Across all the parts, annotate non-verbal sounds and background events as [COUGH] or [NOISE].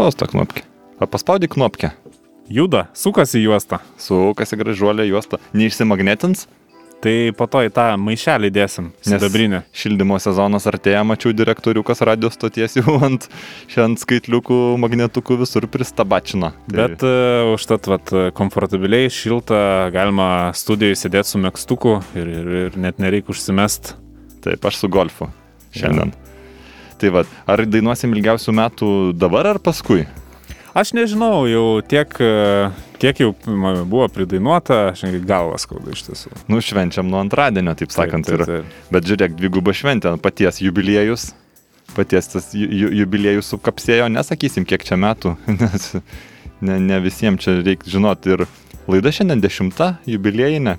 Spaus tą knopkę. Paspaudyk knopkę. Juda, sukasi juosta. Sukasi gražuolė juosta. Neišsimagnetins, Tai po to į tą maišelį dėsim. Sidabrinį. šildymo sezonas artėja, mačiau direktoriukas radio stoties jau ant, ant skaitliukų, magnetukų visur pristabačina. Tai, Bet uh, užtat, vat, komfortabiliai, šilta, galima studijoje sėdėti su mėgstuku ir, ir, ir net nereikia užsimest. taip, aš su golfu šiandien. Tai vad, ar dainuosim ilgiausių metų dabar ar paskui? Aš nežinau, jau tiek, e, tiek jau buvo pridainuota, aš galvas skauda iš tiesų. Nu, švenčiam nuo antradienio, taip sakant. Taip, Ir, taip, taip. bet žiūrėk, dviguba šventė, paties jubiliejus. Paties tas ju, jubiliejus sukapsėjo, nesakysim, kiek čia metų, [LAUGHS] nes ne, ne visiems čia reikia žinoti. Ir laida šiandien dešimta, jubiliejinė.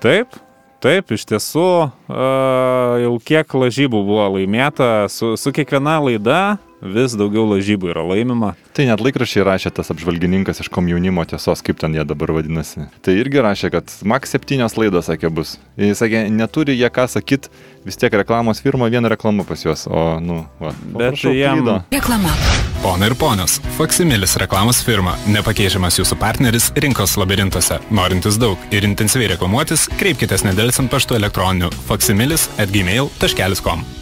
Taip, taip, iš tiesų jau kiek lažybų buvo laimėta, su, su kiekviena laida vis daugiau lažybų yra laimima. Tai net laikrašiai rašė tas apžvalgininkas iš komjaunimo tiesos, kaip ten jie dabar vadinasi. Tai irgi rašė, kad maks septynios laidos, sakė, bus. Jis sakė, neturi jie ką sakyt, vis tiek reklamos firma, viena reklama pas juos, o, nu, va. Bet prašau, jam- klydo. Reklama. Pona ir ponios, Faksimilis reklamos firma, nepakeičiamas jūsų partneris rinkos labirintuose. Norintis daug ir intensyviai reklamuotis, kreipkitės nedėlsant paštu elektroniniu faksimilis at gmail.com. E,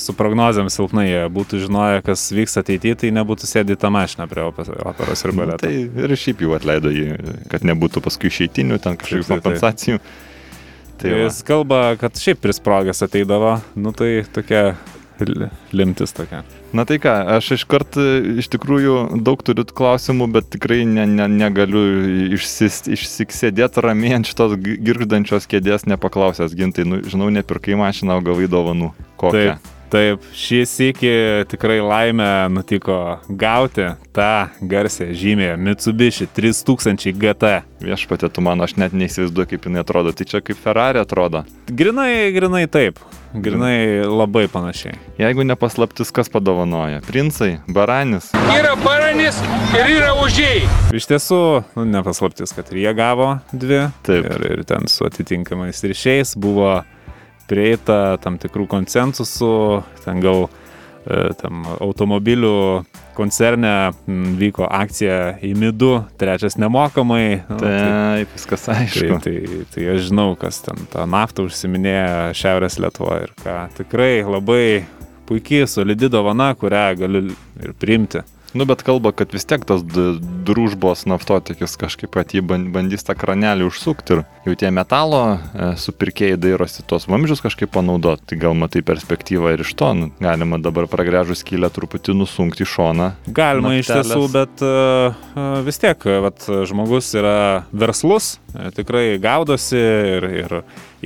Su prognozėm silpnai jie būtų žinoję, kas vyks ateityje, tai nebūtų sėdi tą mašiną prie ope- operos ir baleto. Tai ir šiaip jau atleido jį, kad nebūtų paskui išeitinių, ten kažkokių taip. kompensacijų. Tai va. Jis kalba, kad šiaip prisprogęs ateidavo, nu tai tokia li- limtis tokia. Na tai ką, aš iškart e, iš tikrųjų daug turiu klausimų, bet tikrai ne, ne, negaliu išsis, išsiksėdėti ramiai ant šitos gi- girgždančios kėdės nepaklausęs gintai. Nu, žinau, nepirkai mašiną, o gavai dovanų. Kokią? Taip, taip, šį sėkį tikrai laimė nutiko gauti tą garsę žymę Mitsubishi 3000 GT. Viešpatė, tu man, aš net neįsivaizduoju, kaip jinai atrodo. Tai čia kaip Ferrari atrodo. Grinai, grinai taip. Grinai labai panašiai. Jeigu nepaslaptis, kas padovanoja. Princai, baranis. Yra baranis ir yra užėjai. Iš tiesų, nu, nepaslaptis, kad ir jie gavo dvi. Taip. Ir, ir ten su atitinkamais ryšiais buvo prieita tam tikrų konsensusų, ten gal e, tam automobilių koncerne vyko akcija į midų, trečias nemokamai. Nu, tai, Taip, viskas tai, aišku. tai, tai aš žinau, kas ten tą naftą užsiminėja Šiaurės Lietuvoje ir ką. Tikrai labai puikiai, solidi dovana, kurią galiu ir priimti. Nu, bet kalba, kad vis tiek tas družbos naftotikis kažkaip pat jį ban- bandys tą kranelį užsukti ir jau tie metalo e, supirkėjai dairosi tos vamzdžius kažkaip panaudoti. Tai gal matai perspektyvą ir iš to nu, galima dabar pragręžus skylę truputį nusunkti į šoną. Galima iš Naktelės. tiesų, bet uh, vis tiek, vat, žmogus yra verslus, tikrai gaudosi ir, ir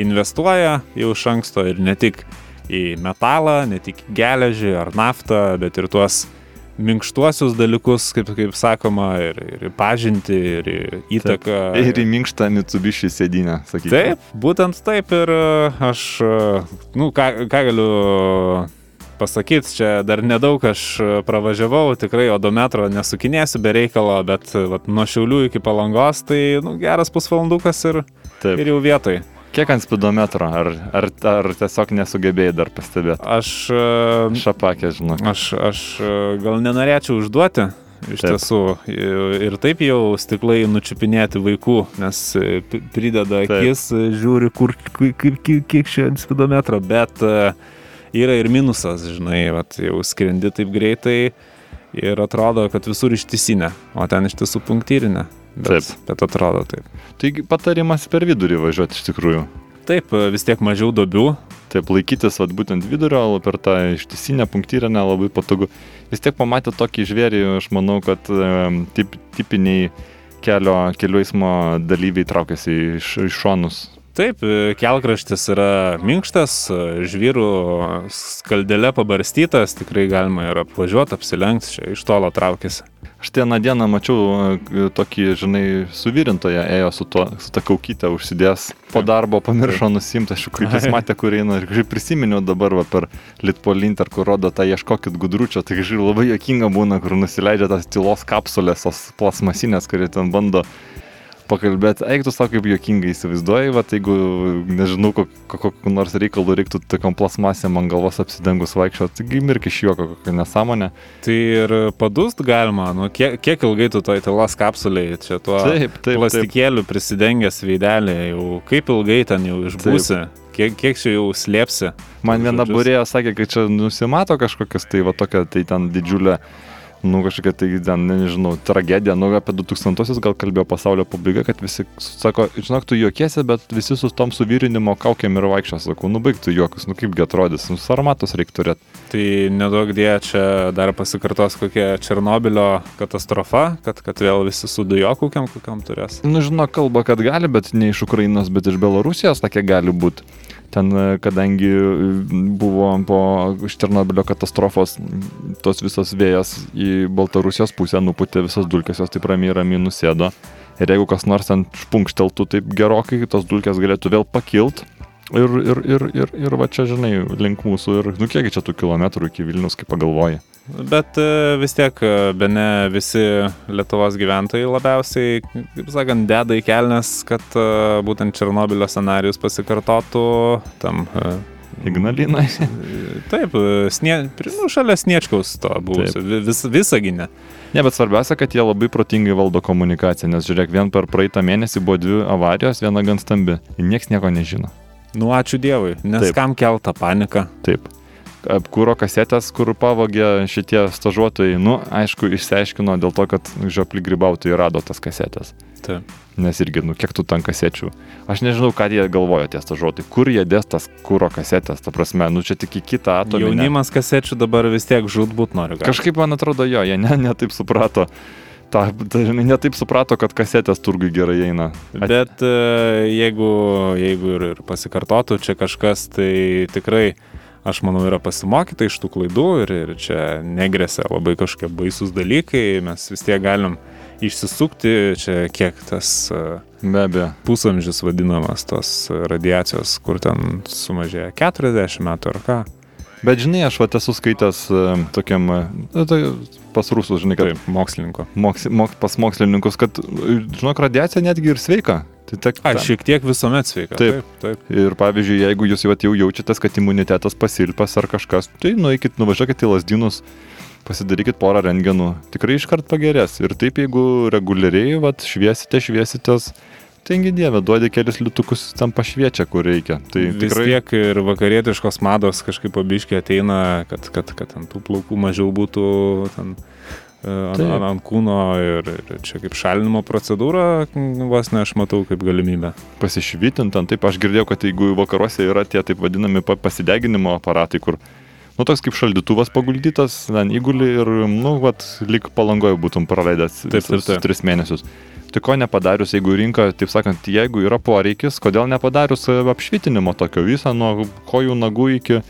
investuoja jau iš anksto ir ne tik į metalą, ne tik geležį ar naftą, bet ir tuos minkštuosius dalykus, kaip, kaip sakoma, ir, ir pažinti, ir įtaką. Ir į minkštą Mitsubishi sėdynę, sakykime. Taip, būtent taip ir e, aš, e, nu, ką, ką galiu pasakyti, čia dar nedaug aš e, pravažiavau, tikrai odometro nesukinėsiu be reikalo, bet vat, nuo Šiaulių iki Palangos tai nu, geras pusvalandukas ir, Taip. ir jau vietoj. Kiek ant spidometro? Ar, ar, ar tiesiog nesugebėjai dar pastebėti? Aš, e, Šapakė, žinok. aš, aš e, gal nenorėčiau užduoti. Iš Taip. tiesų, ir taip jau stiklai nučiupinėti vaikų, nes e, prideda akis, žiūri, kur, kaip, kiek, čia ant spidometro, bet yra ir minusas, žinai, vat, jau skrendi taip greitai ir atrodo, kad visur ištisinė, o ten iš tiesų punktyrinė. Bet, Taip. bet atrodo taip. Taigi patarimas per vidurį važiuoti iš tikrųjų. Taip, e, vis tiek mažiau dobių, Taip, laikytis vat, būtent vidurio, per tą ištisinę punktyrinę labai patogu. Vis tiek pamatę tokį žvėrį, aš manau, kad em, tip, tipiniai kelio, kelių eismo dalyviai traukiasi iš, iš šonus. Taip, e, kelkraštis yra minkštas, e, žvyrų skaldėlė pabarstytas, tikrai galima ir apvažiuoti, apsilenkti, čia iš tolo traukėsi. Aš vieną dieną mačiau e, tokį, žinai, suvirintoje ėjo su, to, su ta kaukytė užsidės. Po darbo pamiršo nusimti, aš Ai. [LAUGHS] matė, kur eina. Ir kažkaip prisiminiau dabar va, per Litpolinter, kur rodo tą ieškokit gudručio. Tai kažkaip labai jokinga būna, kur nusileidžia tas tylos kapsulės, tos plasmasinės, kurie ten bando pakalbėti. Eik tu savo kaip juokingai įsivaizduoji, va, jeigu, nežinau, kokiu nors reikalu reiktų tokiam plasmasėm ant galvos apsidengus vaikščioti, taigi mirk iš juoko kokią nesąmonę. Tai ir padust galima, nu, kiek, kiek ilgai tu toj tylos kapsuliai čia tuo Taip, taip, plastikėliu prisidengęs veidelį, jau kaip ilgai ten jau išbūsi, kiek, kiek čia jau slėpsi. Man viena burėja sakė, kad čia nusimato kažkokias tai va tokia, tai ten didžiulė, nu kažkokia tai ten, nežinau, tragedija, nu apie 2000-osius gal kalbėjo pasaulio pabaiga, kad visi sako, žinok, tu juokiesi, bet visi su tom suvirinimo kaukiam ir vaikščia, sakau, nu baigtų juokus, nu kaipgi atrodys, nu sarmatus reikia turėti. Tai nedaug dėja čia dar pasikartos kokia Černobilio katastrofa, kad, kad vėl visi su dujokaukiam kokiam turės. Nu žinok, kalba, kad gali, bet ne iš Ukrainos, bet iš Belarusijos tokia gali būti. Ten, e, kadangi e, buvo po Černobilio katastrofos tos visos vėjas į Baltarusijos pusę nuputė visas dulkės, jos taip ramiai ramiai nusėdo. Ir jeigu kas nors ten špunkšteltų taip gerokai, tos dulkės galėtų vėl pakilt. Ir, ir, ir, ir, ir va čia, žinai, link mūsų. Ir, nu, kiek čia tų kilometrų iki Vilnius, kaip pagalvoji. Bet e, vis tiek, e, be ne visi Lietuvos gyventojai labiausiai, kaip sakant, deda į kelnes, kad e, būtent Černobilio scenarius pasikartotų tam. Ignalinai. [LAUGHS] Taip, snie, nu, šalia Sniečkaus to buvusio, vi- vis, visaginė. Ne, bet svarbiausia, kad jie labai protingai valdo komunikaciją, nes žiūrėk, vien per praeitą mėnesį buvo dvi avarijos, viena gan stambi. Niekas nieko nežino. Nu, ačiū Dievui, nes. Taip. kam keltą paniką. Taip. Kūro kasetės, kur pavogė šitie stažuotojai, nu, aišku, išsiaiškino dėl to, kad žiopli grybautojai rado tas kasetės. Taip. Nes irgi, nu, kiek tų ten kasečių. Aš nežinau, ką jie galvoja tie stažuotojai. Kur jie dės tas kūro kasetės, ta prasme, nu, čia tik į kitą atominę. Jaunimas kasečių dabar vis tiek žudbūt nori. gauti. Kažkaip man atrodo jo, jie ne, ne taip suprato. Ta, ta, žinai, ne taip suprato, kad kasetės turgui gerai eina. At- Bet e, jeigu, jeigu ir, ir pasikartotų čia kažkas, tai tikrai, aš manau, yra pasimokyta iš tų klaidų ir, ir čia negresia labai kažkokie baisus dalykai, mes vis tiek galim išsisukti, čia kiek tas e, Be abejo. pusamžis vadinamas tos radiacijos, kur ten sumažėja 40 metų ar ką. Bet žinai, aš va esu skaitęs e, tokiam, e, nu, tai pas rusus, žinai, kad Taip, mokslininko. moks, mok, pas mokslininkus, kad, žinok, radiacija netgi ir sveika. Tai tek, Ai, šiek tiek visuomet sveika. Taip. taip. taip. Ir pavyzdžiui, jeigu jūs vat jau jaučiatės, kad imunitetas pasilpas ar kažkas, tai nueikit, nuvažiuokit į lasdynus, pasidarykit porą rengenų, tikrai iškart pagerės. Ir taip, jeigu reguliariai vat, šviesite, šviesitės, taigi dieve, duodi kelius liutukus, ten pašviečia, kur reikia. Tai Vis tikrai... tiek ir vakarietiškos mados kažkaip pabiškiai ateina, kad, kad, kad ant tų plaukų mažiau būtų ten, e, ant, Taip. ant, ant kūno ir, ir čia kaip šalinimo procedūra, m, vos ne aš matau kaip galimybę. pasišvitint, ten taip aš girdėjau, kad jeigu vakaruose yra tie taip vadinami pa- pasideginimo aparatai, kur, nu, toks kaip šaldytuvas paguldytas, ten įguli ir, nu, vat, lik palangoje būtum praleidęs Taip, taip, taip. tris mėnesius. Tai ko nepadarius, jeigu rinka, taip sakant, jeigu yra poreikis, kodėl nepadarius e, apšvitinimo tokio visą nuo kojų nagų iki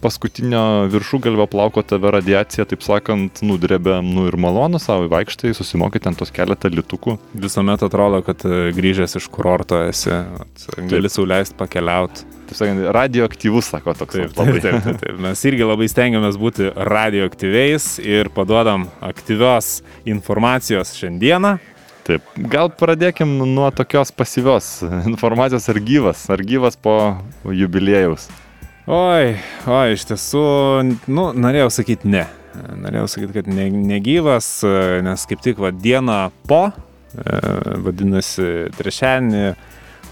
paskutinio viršugalvio plauko tave radiacija, taip sakant, nudrebė, nu ir malonu savo vaikštai, susimokyti ant tos keletą litukų. Visuomet atrodo, kad e, grįžęs iš kurorto esi, vat, gali sauliaisti pakeliauti. Taip sakant, radioaktyvus, sako toks. Taip, taip, taip, taip, taip. Mes irgi labai stengiamės būti radioaktyviais ir paduodam aktyvios informacijos šiandieną. Taip, gal pradėkim nuo tokios pasyvios [LAUGHS] informacijos ar gyvas, ar gyvas po jubiliejaus. Oi, oi, iš tiesų, nu, norėjau sakyti ne. Norėjau sakyti, kad ne, negyvas, nes kaip tik va dieną po, e, vadinasi, trešianį,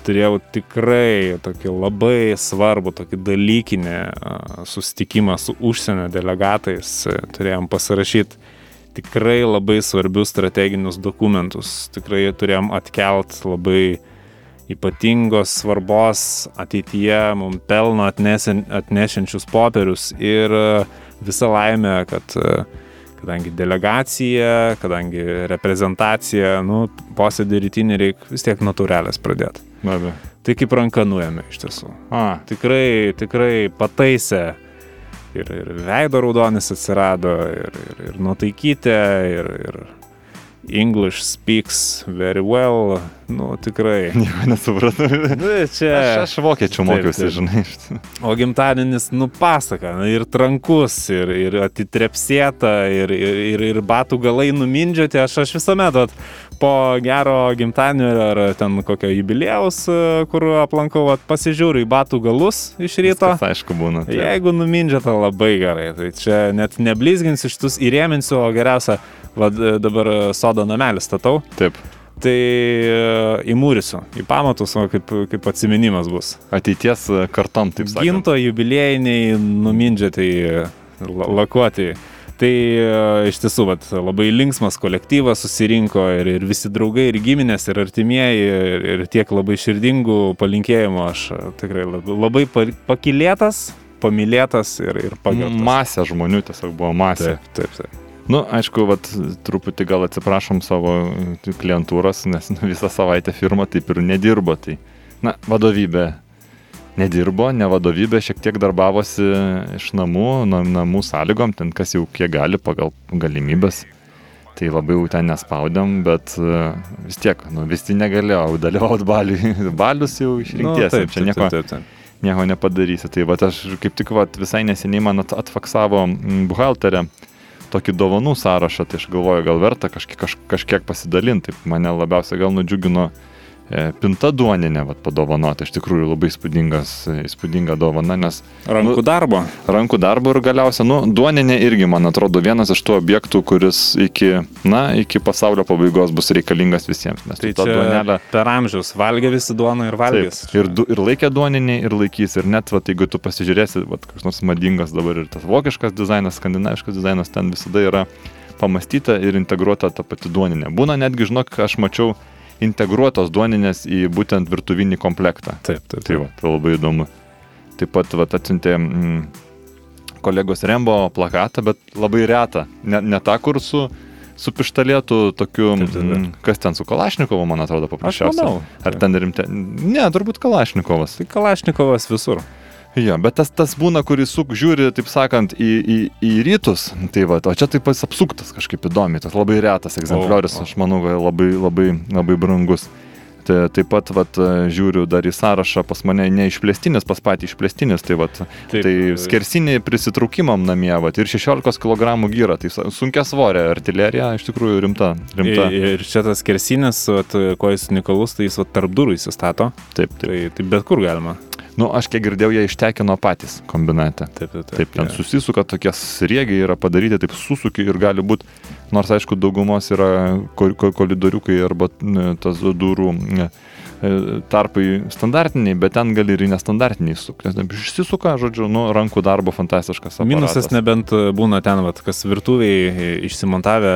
turėjau tikrai tokį labai svarbų, tokį dalykinį e, susitikimą su užsienio delegatais. Turėjom pasirašyti tikrai labai svarbius strateginius dokumentus. Tikrai turėjom atkelt labai ypatingos svarbos ateityje mums pelno atnesen, atnešiančius popierius ir e, visa laimė, kad e, kadangi delegacija, kadangi reprezentacija, nu, posėdį rytinį reikia vis tiek natūralės pradėti. Be abejo. Tai kaip ranka nuėmė iš tiesų. A, Tikrai, tikrai pataisė. Ir, ir veido raudonis atsirado, ir, ir, ir nuotaikytė, ir, ir, English speaks very well. Nu, tikrai. [LAUGHS] Nieko nesupratau. Nu, čia. Aš, aš vokiečių Taip, mokiausi, taip. žinai. O gimtadienis nupasaka, na, ir trankus, ir, ir atitrepsėta, ir, ir, ir, ir batų galai numindžioti. Aš, aš visuomet vat, po gero gimtadienio ar ten kokio jubilėjaus, e, kur aplankau, vat, pasižiūriu į batų galus iš ryto. Tas aišku būna. taip. Jeigu numindžiata labai gerai, tai čia net neblizginsiu šitus įrėminsiu, o geriausia, vad dabar sodo namelį statau, Taip. tai e, įmūrysiu į pamatus, o kaip, kaip atsiminimas bus. Ateities e, kartom, taip sakant. Ginto jubiliejiniai numindžiatai la- lakuoti. Tai e, iš tiesų vat, labai linksmas kolektyvas susirinko ir, ir visi draugai, ir giminės, ir artimieji, ir, ir tiek labai širdingų palinkėjimų. Aš e, tikrai labai, labai pa- pakilėtas, pamilėtas ir, ir pagerbtas. Masė žmonių tiesiog buvo masė. Taip, taip, taip. Nu, aišku, vat, truputį gal atsiprašom savo e, klientūros, nes nu, visą savaitę firma taip ir nedirbo. Tai, na, vadovybė nedirbo, ne vadovybė šiek tiek darbavosi iš namų, na, namų sąlygom, ten kas jau kiek gali pagal galimybės. Tai labai jau ten nespaudėm, bet e, vis tiek, nu, visi negalėjau [LAUGHS] dalyvauti baliui. Balius jau išrinkties, Nu, taip, čia nieko, taip, taip, taip. nieko nepadarysi. Tai va, aš kaip tik va, visai neseniai man at- atfaksavo buhalterė tokį dovanų sąrašą, tai aš galvoju, gal verta kažkiek, kaž, kažkiek pasidalinti. Taip mane labiausiai gal nudžiugino pinta duoninė, va, padovanota. Iš tikrųjų labai e, įspūdinga dovana, nes Rankų darbo. rankų darbo ir galiausia, nu, duoninė irgi, man atrodo, vienas iš tų objektų, kuris iki, na, iki pasaulio pabaigos bus reikalingas visiems. Nes Tai čia duonelę per amžius valgė visi duoną ir valgys. Taip, ir, du, ir laikė duoninį, ir laikys. Ir net, va, jeigu tu pasižiūrėsi, va, koks nors madingas dabar ir tas vokiškas dizainas, skandinaviškas dizainas, ten visada yra pamastyta ir integruota ta pati duoninė. Būna netgi, žinok, aš mačiau integruotos duoninės į būtent virtuvinį komplektą. taip, taip. Tai va, tai labai įdomu. Taip pat va, atsintė mm, kolegos Rembo plakatą, bet labai retą. Ne, ne tą, kur su, su pištalėtu tokiu, Taip, taip, taip. mm, kas ten su Kalašnikovu, man atrodo, paprasčiausiai. Ar ten rimte? Ne, turbūt Kalašnikovas. Tai Kalašnikovas visur. Jo, bet tas, tas būna, kuris suk žiūri, taip sakant, į, į, į rytus. Tai va, o čia taip pas apsuktas kažkaip įdomi. Tas labai retas egzempliorius, aš manau, labai, labai, labai brangus. Tai, taip pat vat, žiūriu dar į sąrašą pas mane neišplėstinis, pas patį išplėstinis. Tai, vat, Taip, tai e, skersinį prisitraukimam namie vat, ir 16 kg gyra. Tai sunkia svorė artilerija, iš tikrųjų rimta. rimta. Ir, ir čia tas kersinės, vat, kuo jis unikalus, tai jis vat, tarp durų įsistato. Taip, taip. Tai, tai bet kur galima. Nu, aš kiek girdėjau, jie ištekino patys kombinate. Taip, taip, Taip, ten jo. susisuka tokie sriegiai yra padaryti, taip susuki ir gali būti, nors aišku, daugumos yra ko- ko- kolidoriukai arba ne, tas durų ne, e, tarpai standartiniai, bet ten gali ir nestandartiniai sukti. Nes taip išsisuka, žodžiu, nu, rankų darbo fantastiškas. Minusas aparatas. nebent būna ten, vat, kas virtuviai išsimontavę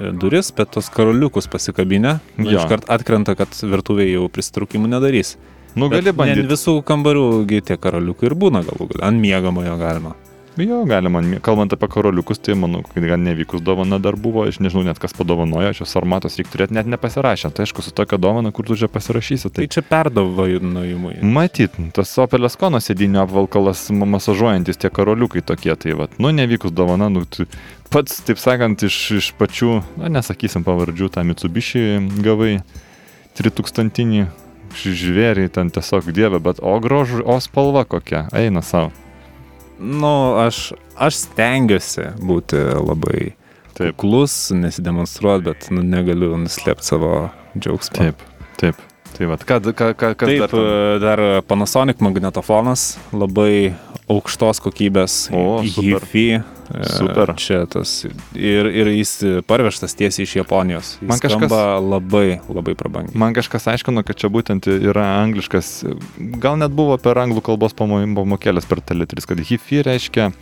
e, duris, bet tos karoliukus pasikabinę, nu, iškart atkrenta, kad virtuviai jau pristraukimų nedarys. Nu, gali ne ant bandyti. visų kambarių tie karoliukai ir būna galų galia. Ant miegamojo galima. Jo, galima. Kalbant apie karoliukus, tai manau, kad gan nevykus dovana dar buvo. Aš nežinau net kas padovanojo, šios formatos reikia turėti net nepasirašę. Tai aišku, su tokia dovana, kur tu čia pasirašysi. Tai Tai čia perdavojimui. Matyt, tas Opelės kono sėdinio apvalkalas ma- masažuojantis tie karoliukai tokie, tai vad, nu nevykus dovana, nu tu pats, taip sakant, iš, iš pačių, na nesakysim pavardžių, tą Mitsubishi gavai 3000 žvėrį, ten tiesiog dievė, bet o grožu, o spalva kokia, eina savo. Nu, aš, aš stengiuosi būti labai Taip. kuklus, nesidemonstruoti, bet nu, negaliu nuslėpti savo džiaugsmą. Taip, taip. Tai vad, ką, ką, ką, kas Taip, dar? e, dar Panasonic magnetofonas, labai aukštos kokybės. O, super. HiFi. E, Super. Čia tas. Ir, ir jis parvežtas tiesiai iš Japonijos. Jis Man kažkas- labai, labai prabangiai. Man kažkas aiškino, kad čia būtent yra angliškas, gal net buvo per anglų kalbos pamo- pamokėlės per teletris, kad hifi reiškia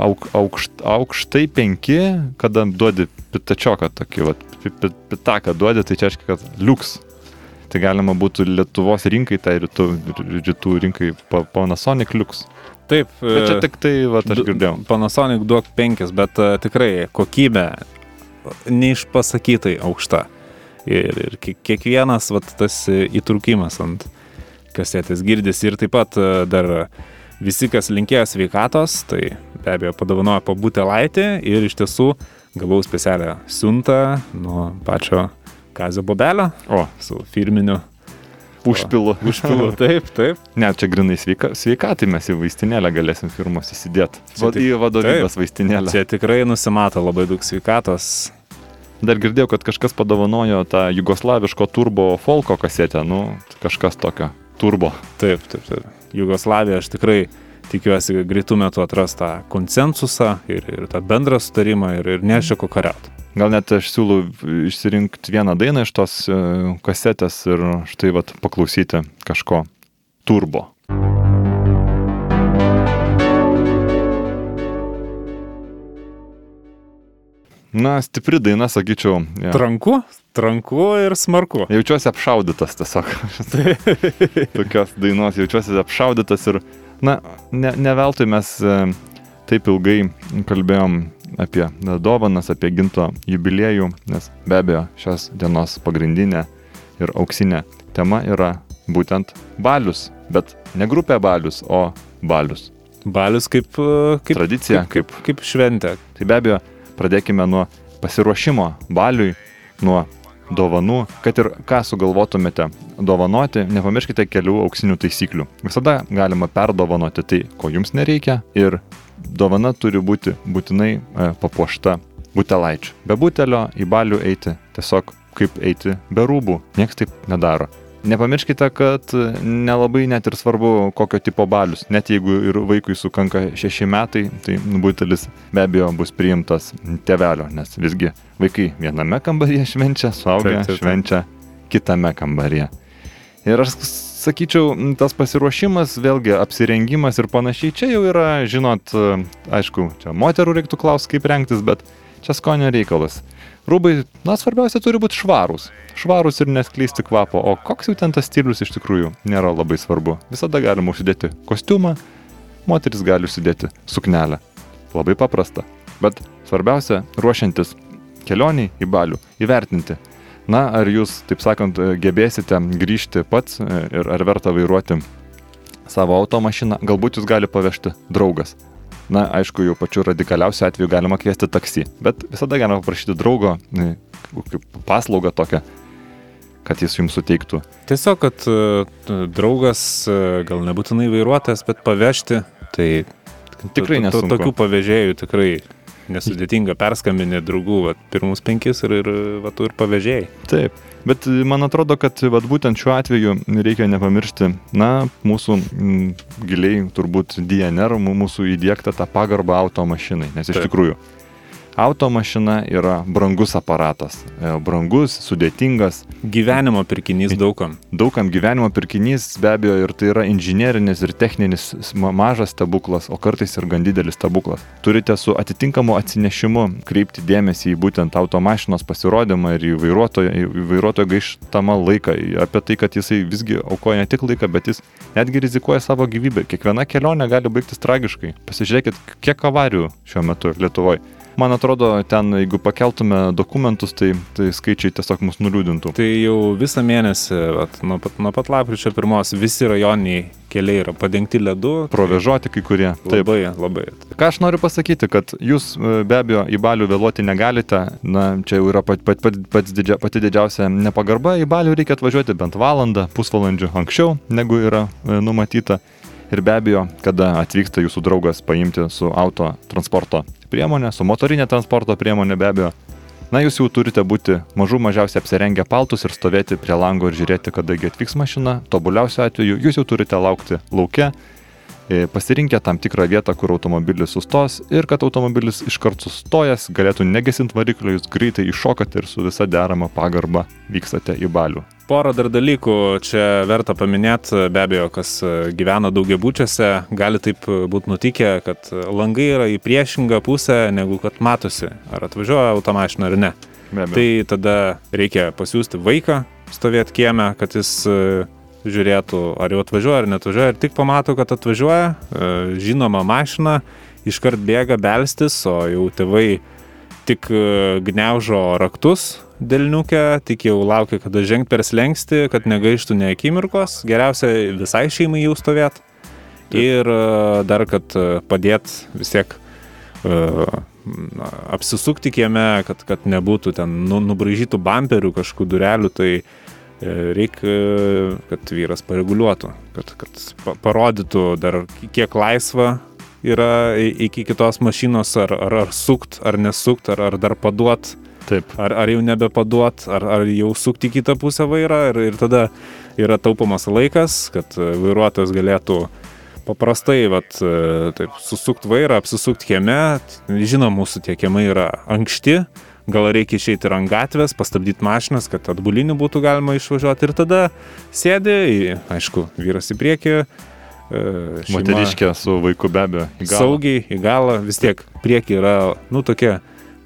auk, aukšt, aukštai penki, kada duodi pitačioką tokį, vat, pi- pi- pitaką duodi, tai čia reiškia, kad liuks. Tai galima būtų Lietuvos rinkai, tai rytų, rytų rinkai pa- Panasonic liuks. Taip, Bet čia e, tik tai, va, aš girdėjau. Panasonic duok penkis, bet uh, tikrai kokybė neišpasakytai aukšta. Ir, ir kie- kiekvienas vat, tas įtrukimas ant kasetės girdisi ir taip pat e, dar visi, kas linkėjo sveikatos, tai be abejo padovanojo po butelaitį ir iš tiesų gavau specialią siuntą nuo pačio Kazio Bobelio O, su firminiu užpilu. [LAUGHS] užpilu. Taip, taip. Ne, čia grinai sveika, sveikatai mes į vaistinėlę galėsim firmos įsidėti. Va, į vadovybės taip. vaistinėlę. Čia tikrai nusimato labai daug sveikatos. Dar girdėjau, kad kažkas padovanojo tą jugoslaviško turbo folko kasetę, nu, kažkas tokio. Turbo. Taip, taip, taip. Jugoslavija aš tikrai tikiuosi greitų metų atras tą konsensusą ir, ir tą bendrą sutarimą ir, ir nešiko kariauti. Gal net aš siūlau išsirinkti vieną dainą iš tos e, kasetės ir štai vat paklausyti kažko. Turbo. Na, stipri daina, sakyčiau. Ja. Tranku, tranku ir smarku. Jaučiuosi apšaudytas tiesiog. [LAUGHS] Tokios dainos jaučiuosi apšaudytas ir, na, ne, ne veltui mes e, taip ilgai kalbėjom apie dovanas, apie ginto jubiliejų, nes be abejo šios dienos pagrindinė ir auksinė tema yra būtent balius, bet ne grupė balius, o balius. Balius kaip, e, kaip Tradicija, kaip, kaip, kaip šventė. Tai be abejo, pradėkime nuo pasiruošimo baliui, nuo dovanų, kad ir ką sugalvotumėte dovanoti, nepamirškite kelių auksinių taisyklių. Visada galima perdovanoti tai, ko jums nereikia ir dovana turi būti būtinai e, papuošta butelaičiu. Be butelio į balių eiti tiesiog kaip eiti be rūbų, niekas taip nedaro. Nepamirškite, kad nelabai net ir svarbu, kokio tipo balius. Net jeigu ir vaikui sukanka šeši metai, tai butelis be abejo bus priimtas tevelio, nes visgi vaikai viename kambaryje švenčia, suaugę švenčia kitame kambaryje. Ir aš sakyčiau, tas pasiruošimas, vėlgi apsirengimas ir panašiai, čia jau yra, žinot, aišku, čia moterų reiktų klausti, kaip rengtis, bet čia skonio reikalas. Rūbai, na, svarbiausia turi būti švarūs. Švarūs ir neskleisti kvapo, o koks jau ten tas stilius iš tikrųjų nėra labai svarbu. Visada galima užsidėti kostiumą, moteris gali užsidėti suknelę. Labai paprasta. Bet svarbiausia, ruošiantis kelioniai į balių, įvertinti. Na, ar jūs, taip sakant, gebėsite grįžti pats e, ir ar verta vairuoti savo automašiną, galbūt jūs gali pavežti draugas. Na, aišku, jau pačiu radikaliausiu atveju galima kviesti taksi, bet visada galima paprašyti draugo, paslaugą tokią, kad jis jums suteiktų. Tiesiog, kad e, draugas, e, gal nebūtinai vairuotojas, bet pavežti, tai Tikrai nesunku. Tokių pavežėjų tikrai nesudėtinga perskambinti draugų, va, pirmus penkis ir, ir va, tu ir pavežėjai. Taip, bet e, man atrodo, kad vat, būtent šiuo atveju reikia nepamiršti, na, mūsų m, giliai turbūt DNR, mūsų įdėktą tą pagarbą automašinai, nes iš Taip. tikrųjų automašina yra brangus aparatas, e, brangus, sudėtingas, Gyvenimo pirkinys daugam. daugam gyvenimo pirkinys be abejo ir tai yra inžinierinis ir techninis mažas stebuklas, o kartais ir gan didelis stebuklas. Turite su atitinkamu atsinešimu kreipti dėmesį į būtent automašinos pasirodymą ir į vairuotojo, į vairuotojo gaištamą laiką, apie tai, kad jisai visgi aukoja ne tik laiką, bet jis netgi rizikuoja savo gyvybę. Kiekviena kelionė gali baigtis tragiškai. Pasižiūrėkit, kiek avarijų šiuo metu Lietuvoje. Man atrodo, ten, jeigu pakeltume dokumentus, tai, tai skaičiai tiesiog mus nuliūdintų. Tai jau visą mėnesį, vat, nuo, pat, nuo pat lapkričio pirmos, visi rajoniniai keliai yra padengti ledu. Provežuoti kai kurie. Taip. Labai, labai. Ką aš noriu pasakyti, kad jūs e, be abejo į balių vėluoti negalite, na, čia jau yra pat, pat, pat, pats didžia, pati didžiausia nepagarba, į balių reikia atvažiuoti bent valandą, pusvalandžių anksčiau, negu yra e, numatyta. Ir be abejo, kada atvyksta jūsų draugas paimti su auto transporto priemonė, su motorinė transporto priemonė be abejo, na jūs jau turite būti mažų mažiausiai apsirengę paltus ir stovėti prie lango ir žiūrėti, kadagi atvyks mašina. Tobuliausiu atveju jūs jau turite laukti laukia, e, pasirinkę tam tikrą vietą, kur automobilis sustos ir kad automobilis iškart sustojęs galėtų negesint variklio, jūs greitai iššokate ir su visa derama pagarba vykstate į balių. Porą dar dalykų čia verta paminėti, be abejo, kas gyvena daugiabučiuose, gali taip būti nutikę, kad langai yra į priešingą pusę, negu kad matosi, ar atvažiuoja automašina ar ne. Tai tada reikia pasiūsti vaiką stovėti kieme, kad jis e, žiūrėtų, ar jau atvažiuoja, ar netvažiuoja. Ir tik pamato, kad atvažiuoja, e, žinoma mašina, iškart bėga belstis, o jau tėvai tik e, gniaužo raktus dėlniukę, tik jau laukia, kada žengt per slengsti, kad negaištų ne akimirkos. Geriausia visai šeimai jau stovėt. Ir e, dar, kad e, padėt vis tiek apsisukti kieme, kad, kad nebūtų ten nu, nubražytų bumperių kažkokių durelių, tai reikia, kad vyras pareguliuotų, kad, kad pa- parodytų dar kiek laisva yra iki kitos mašinos, ar, ar, ar sukt, ar nesukt, ar, ar dar paduot, Taip. ar, ar jau nebepaduot, ar, ar jau sukti kitą pusę vairą ir, ir tada yra taupomas laikas, kad e, vairuotojas galėtų paprastai, vat, e, taip, susukti vairą, apsisukti kieme. Žinom, mūsų tie kiemai yra ankšti, gal reikia išeiti ir ant gatvės, pastabdyti mašinas, kad atbuliniu būtų galima išvažiuoti ir tada sėdi, aišku, vyras į priekį. Šeima Moteriškė su vaiku be abejo. į galą. Saugiai į galą, vis tiek priekį yra, nu, tokia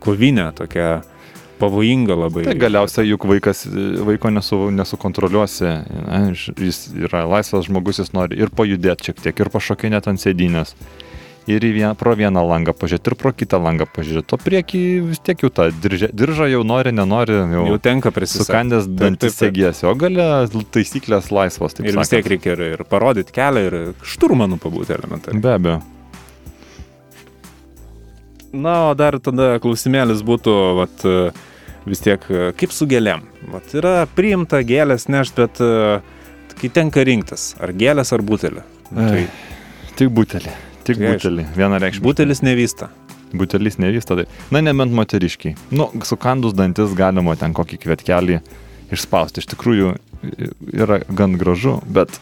kovinė, tokia pavojinga labai. Tai galiausiai juk vaikas, vaiko nesu, nesukontroliuosi, ne, jis yra laisvas žmogus, jis nori ir pajudėti šiek tiek, ir pašokinėti ant sėdynės. Ir į vieną, pro vieną langą pažiūrėti, ir pro kitą langą pažiūrėti. O priekį vis tiek jau tą diržą, diržą jau nori, nenori, jau, Jau tenka prisisakyti. sukandęs dantis segėsi. O gale taisyklės laisvos. Ir vis tiek sakant. reikia ir, ir parodyti kelią, ir šturmanų pabūti elementariai. Be abejo. Na, o dar tada klausimėlis būtų, vat, vis tiek, kaip su gėlėm. Vat yra priimta gėlės nešt, bet e, kai tenka rinktis, ar gėlės, ar butelį. Nu, Tai Tik butelį. Tik Tai butelį. Vienareikšmiškai. butelis nevysta. Butelis nevysta, tai. Na, nebent moteriškiai. Nu, sukandus dantis galima ten kokį kvietkelį išspausti. Iš tikrųjų yra gan gražu, bet,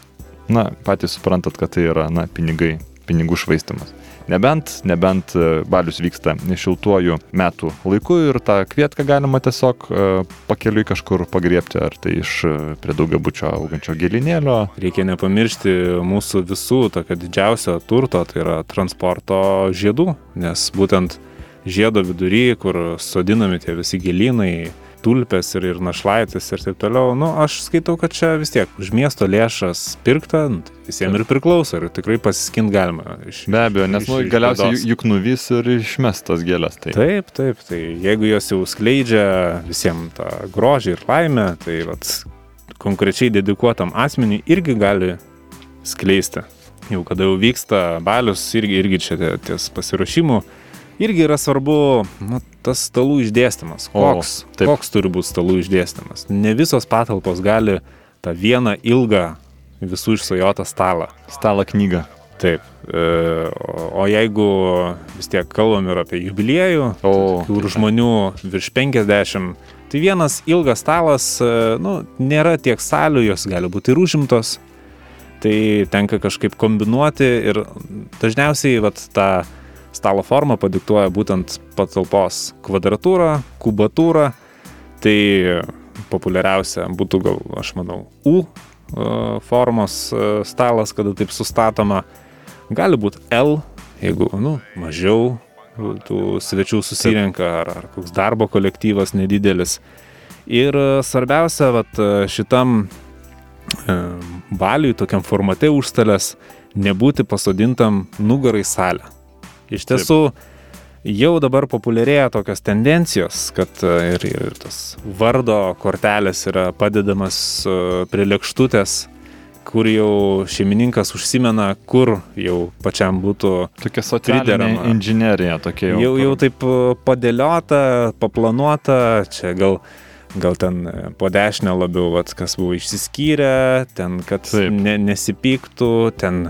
na, patys suprantat, kad tai yra, na, pinigai, pinigų švaistimas. Nebent, nebent e, balius vyksta šiltuoju metų laiku ir tą kvietką galima tiesiog e, pakeliui kažkur pagriepti, ar tai iš e, prie daugiabučio augančio gėlinėlio. Reikia nepamiršti mūsų visų tokio didžiausio turto, tai yra transporto žiedų, nes būtent žiedo vidury, kur sodinami tie visi gėlynai, tulpės ir, ir našlaitis ir taip toliau, nu, aš skaitau, kad čia vis tiek už miesto lėšas pirkta, nu, tai visiems ir priklauso ir tikrai pasiskint galima. Iš, Be abejo, nes iš- nu, iš galiausiai bėdos. juk- nuvys ir išmes tas gėlės. Tai. Taip, taip, tai jeigu jos jau skleidžia visiems tą grožį ir laimę, tai vat, konkrečiai dedikuotam asmeniui irgi gali skleisti. Jau kada jau vyksta balius, irgi, irgi čia tie- ties pasiruošimu, irgi yra svarbu nu, tas stalų išdėstymas. O, Koks, taip. koks turi būti stalų išdėstymas. Ne visos patalpos gali tą vieną ilgą visų išsajotą stalą. Stalą knygą. Taip. e, O o jeigu vis tiek kalbam ir apie jubiliejų, O, kur žmonių virš 50, tai vienas ilgas stalas, e, nu, nėra tiek salių, jos gali būti ir užimtos, tai tenka kažkaip kombinuoti ir dažniausiai vat, tą stalo formą padiktuoja būtent patalpos kvadratūra, kubatūra, tai populiariausia būtų gal, aš manau, U e, formos e, stalas, kada taip sustatoma. Gali būti L, jeigu nu, mažiau tų svečių susirenka, ar, ar koks darbo kolektyvas nedidelis. Ir e, svarbiausia, vat, e, šitam e, baliui, tokiam formate užstalės, nebūti pasodintam nugarai salę. Iš tiesų, jau dabar populiarėja tokios tendencijos, kad e, ir, ir tas vardo kortelės yra padedamas e, prie lėkštutės, kur jau šeimininkas užsimena, kur jau pačiam būtų Tokia socialinė inžinierija tokia jau. jau, jau taip e, padėliota, paplanuota, čia gal, gal ten po dešinę labiau, vat, kas buvo išsiskyrę, ten, kad Taip. ne, nesipyktų, ten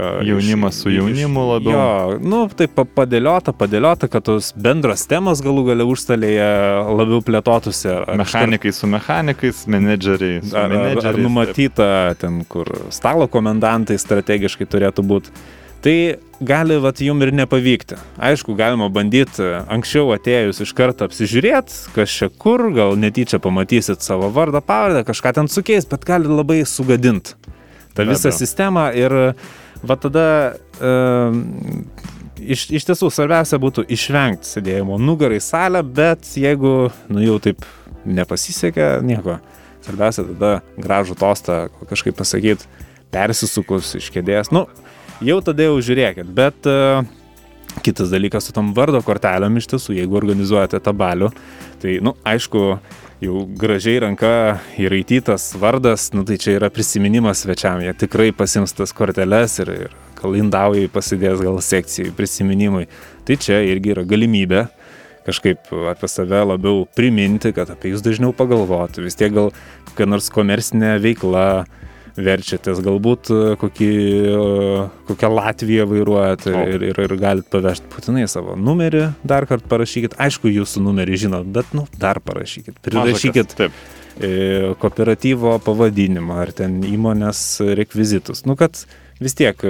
e, Jaunimas su jaunimu labiau. Jo, nu, taip pa- padėliota, padėliota, kad tos bendros temos galų gale užstalėje labiau plėtotųsi. Mechanikai su mechanikais, menedžeriai su Ar, ar, menedžeriais. ar numatyta ten, kur stalo komendantai strategiškai turėtų būti. Tai gali vat, jum ir nepavykti. Aišku, galima bandyti anksčiau atėjus iš karto apsižiūrėti, kas čia kur, gal netyčia pamatysit savo vardą, pavardę, kažką ten sukeis, bet gali labai sugadinti tą visą sistemą ir va tada e, iš, iš tiesų svarbiausia būtų išvengti sėdėjimo nugarai salę, bet jeigu nu jau taip nepasisekė, nieko. Svarbiausia tada gražų tostą kažkaip pasakyti, persisukus iš kėdės. Nu, jau tada jau žiūrėkit, bet uh, kitas dalykas su tom vardo kortelėm iš tiesų, jeigu organizuojate tą balių, tai, nu, aišku, jau gražiai ranka įraitytas vardas, nu tai čia yra prisiminimas svečiam, jie tikrai pasims tas korteles ir, ir gal indaujai pasidės, gal sekcijai, prisiminimai. Tai čia irgi yra galimybė kažkaip apie save labiau priminti, kad apie jūs dažniau pagalvoti. Vis tiek gal kokia nors komercinė veikla verčiatės, galbūt e, kokį, e, kokią Latviją vairuojate O. ir, ir, ir galit pavežti būtinai savo numerį, dar kartą parašykit. Aišku, jūsų numerį žinot, bet, nu, dar parašykit. Prirašykit Taip. e, kooperatyvo pavadinimą ar ten įmonės rekvizitus. Nu, kad vis tiek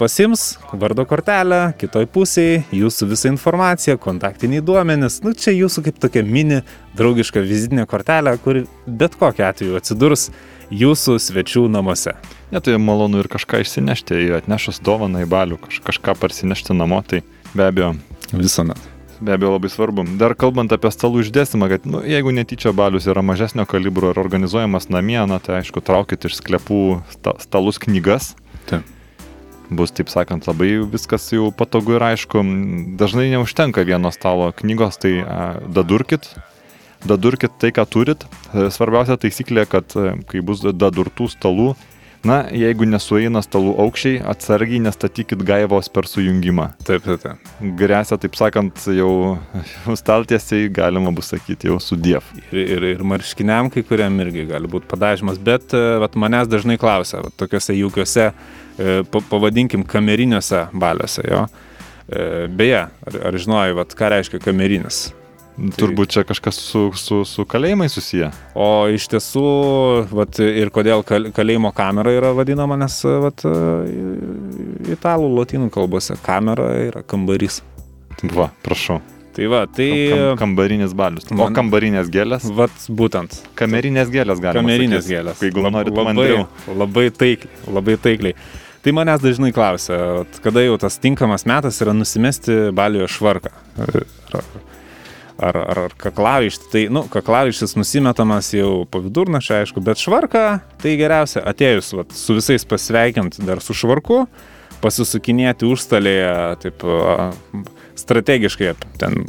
pasims vardo kortelę, kitoj pusėje jūsų visa informacija, kontaktiniai duomenys. Nu, čia jūsų kaip tokia mini draugiška vizitinė kortelė, kuri bet kokiu atveju atsidurs jūsų svečių namuose. Ne, tai malonu ir kažką išsinešti, jei atnešus dovaną į balių, kaž, kažką parsinešti namo, tai be abejo, Visuomet. be abejo labai svarbu. Dar kalbant apie stalų išdėstymą, kad nu, jeigu netyčia balius yra mažesnio kalibro ir organizuojamas namie, na, tai aišku, traukit iš sklepų sta, stalus knygas. Taip. Bus, taip sakant, labai viskas jau patogu ir aišku. Dažnai neužtenka vieno stalo knygos, tai a, dadurkit, dadurkit tai, ką turit. E, Svarbiausia taisyklė, kad e, kai bus dadurtų stalų, na, jeigu nesueina stalų aukščiai, atsargiai nestatykit gaivos per sujungimą. Taip, taip, taip. Grėsia, taip sakant, jau [LAUGHS] staltiesiai galima bus sakyti jau sudiev. Ir, ir, ir marškiniam kai kuriam irgi gali būti padažymas, bet e, vat, manęs dažnai klausia, vat, tokiuose jaukiuose, pa- pavadinkim, kameriniuose baliuose jo. Beje, ar, ar žinojai, vat, ką reiškia kamerinis? Turbūt čia kažkas su, su, su kalėjimai susiję. O iš tiesų, vat, ir kodėl kal- kalėjimo kamera yra vadinama, nes vat, italų, lotynų kalbose kamera yra kambarys. Va, prašau. Tai va, tai... Kam, kambarinis balius. O Man- kambarinės gėlės? Vat būtent. Kamerinės gėlės galima. Kamerinės sakyt. gėlės. Jeigu Lab- norit labai, mandriau. labai taikliai, labai taikliai. Tai manęs dažnai klausia, kada jau tas tinkamas metas yra nusimesti balioje švarką. Ar, ar, ar, kaklavištį. Tai, nu, kaklavištis nusimetamas jau po vidurnakčio, aišku, bet švarką tai geriausia atėjus vat, su visais pasveikinti dar su švarku, pasisukinėti užstalėje, taip strategiškai ten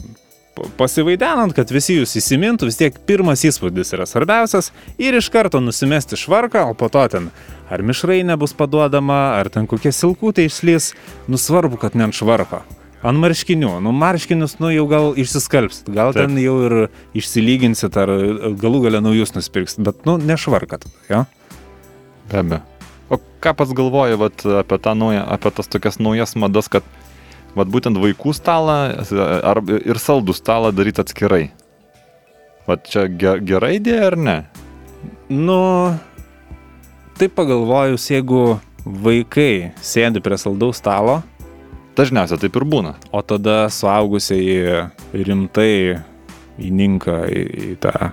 pasivaidenant, kad visi jūs įsimintų, vis tiek pirmas įspūdis yra svarbiausias ir iš karto nusimesti švarką, o po to ten ar mišrai nebus paduodama, ar ten kokie silkutė išlys, nusvarbu, kad ne ant švarko. Ant marškinių, nu marškinius, nu jau gal išsiskalbsit, gal Taip. ten jau ir išsilyginsit, ar galų galę naujus nusipirksit, bet nu nešvarkat, jo? Be abejo. O ką pats galvoji vat, apie, tą naują, apie tas tokias naujas madas, kad vat, būtent vaikų stalą ar, ir saldų stalą daryti atskirai? Vat čia ge, gera idėja ar ne? Nu, taip pagalvojus, jeigu vaikai sėdi prie saldaus stalo, Dažniausiai taip ir būna. o tada suaugusiai rimtai įninka į, į tą,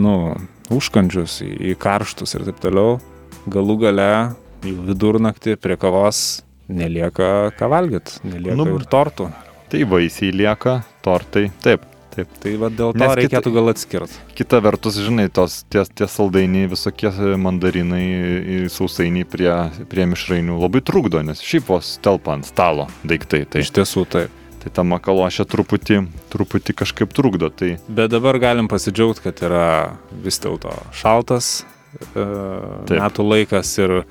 nu, užkandžius, į, į karštus ir taip toliau, galų gale vidurnaktį prie kavos nelieka ką valgyti, nelieka nu, ir tortų. Tai vaisiai lieka, tortai. Taip, taip. Tai va dėl to Nes kita- reikėtų gal atskirti. Kita vertus, žinai, tos tie, tie saldainiai, visokie mandarinai, sausainiai prie, prie mišrainių labai trukdo, nes šiaip vos telpa ant stalo daiktai. Tai, Iš tiesų taip. tai ta makalošė truputį, truputį kažkaip trukdo. Tai Bet dabar galim pasidžiaugti, kad yra vis dėlto šaltas e, Taip. metų laikas ir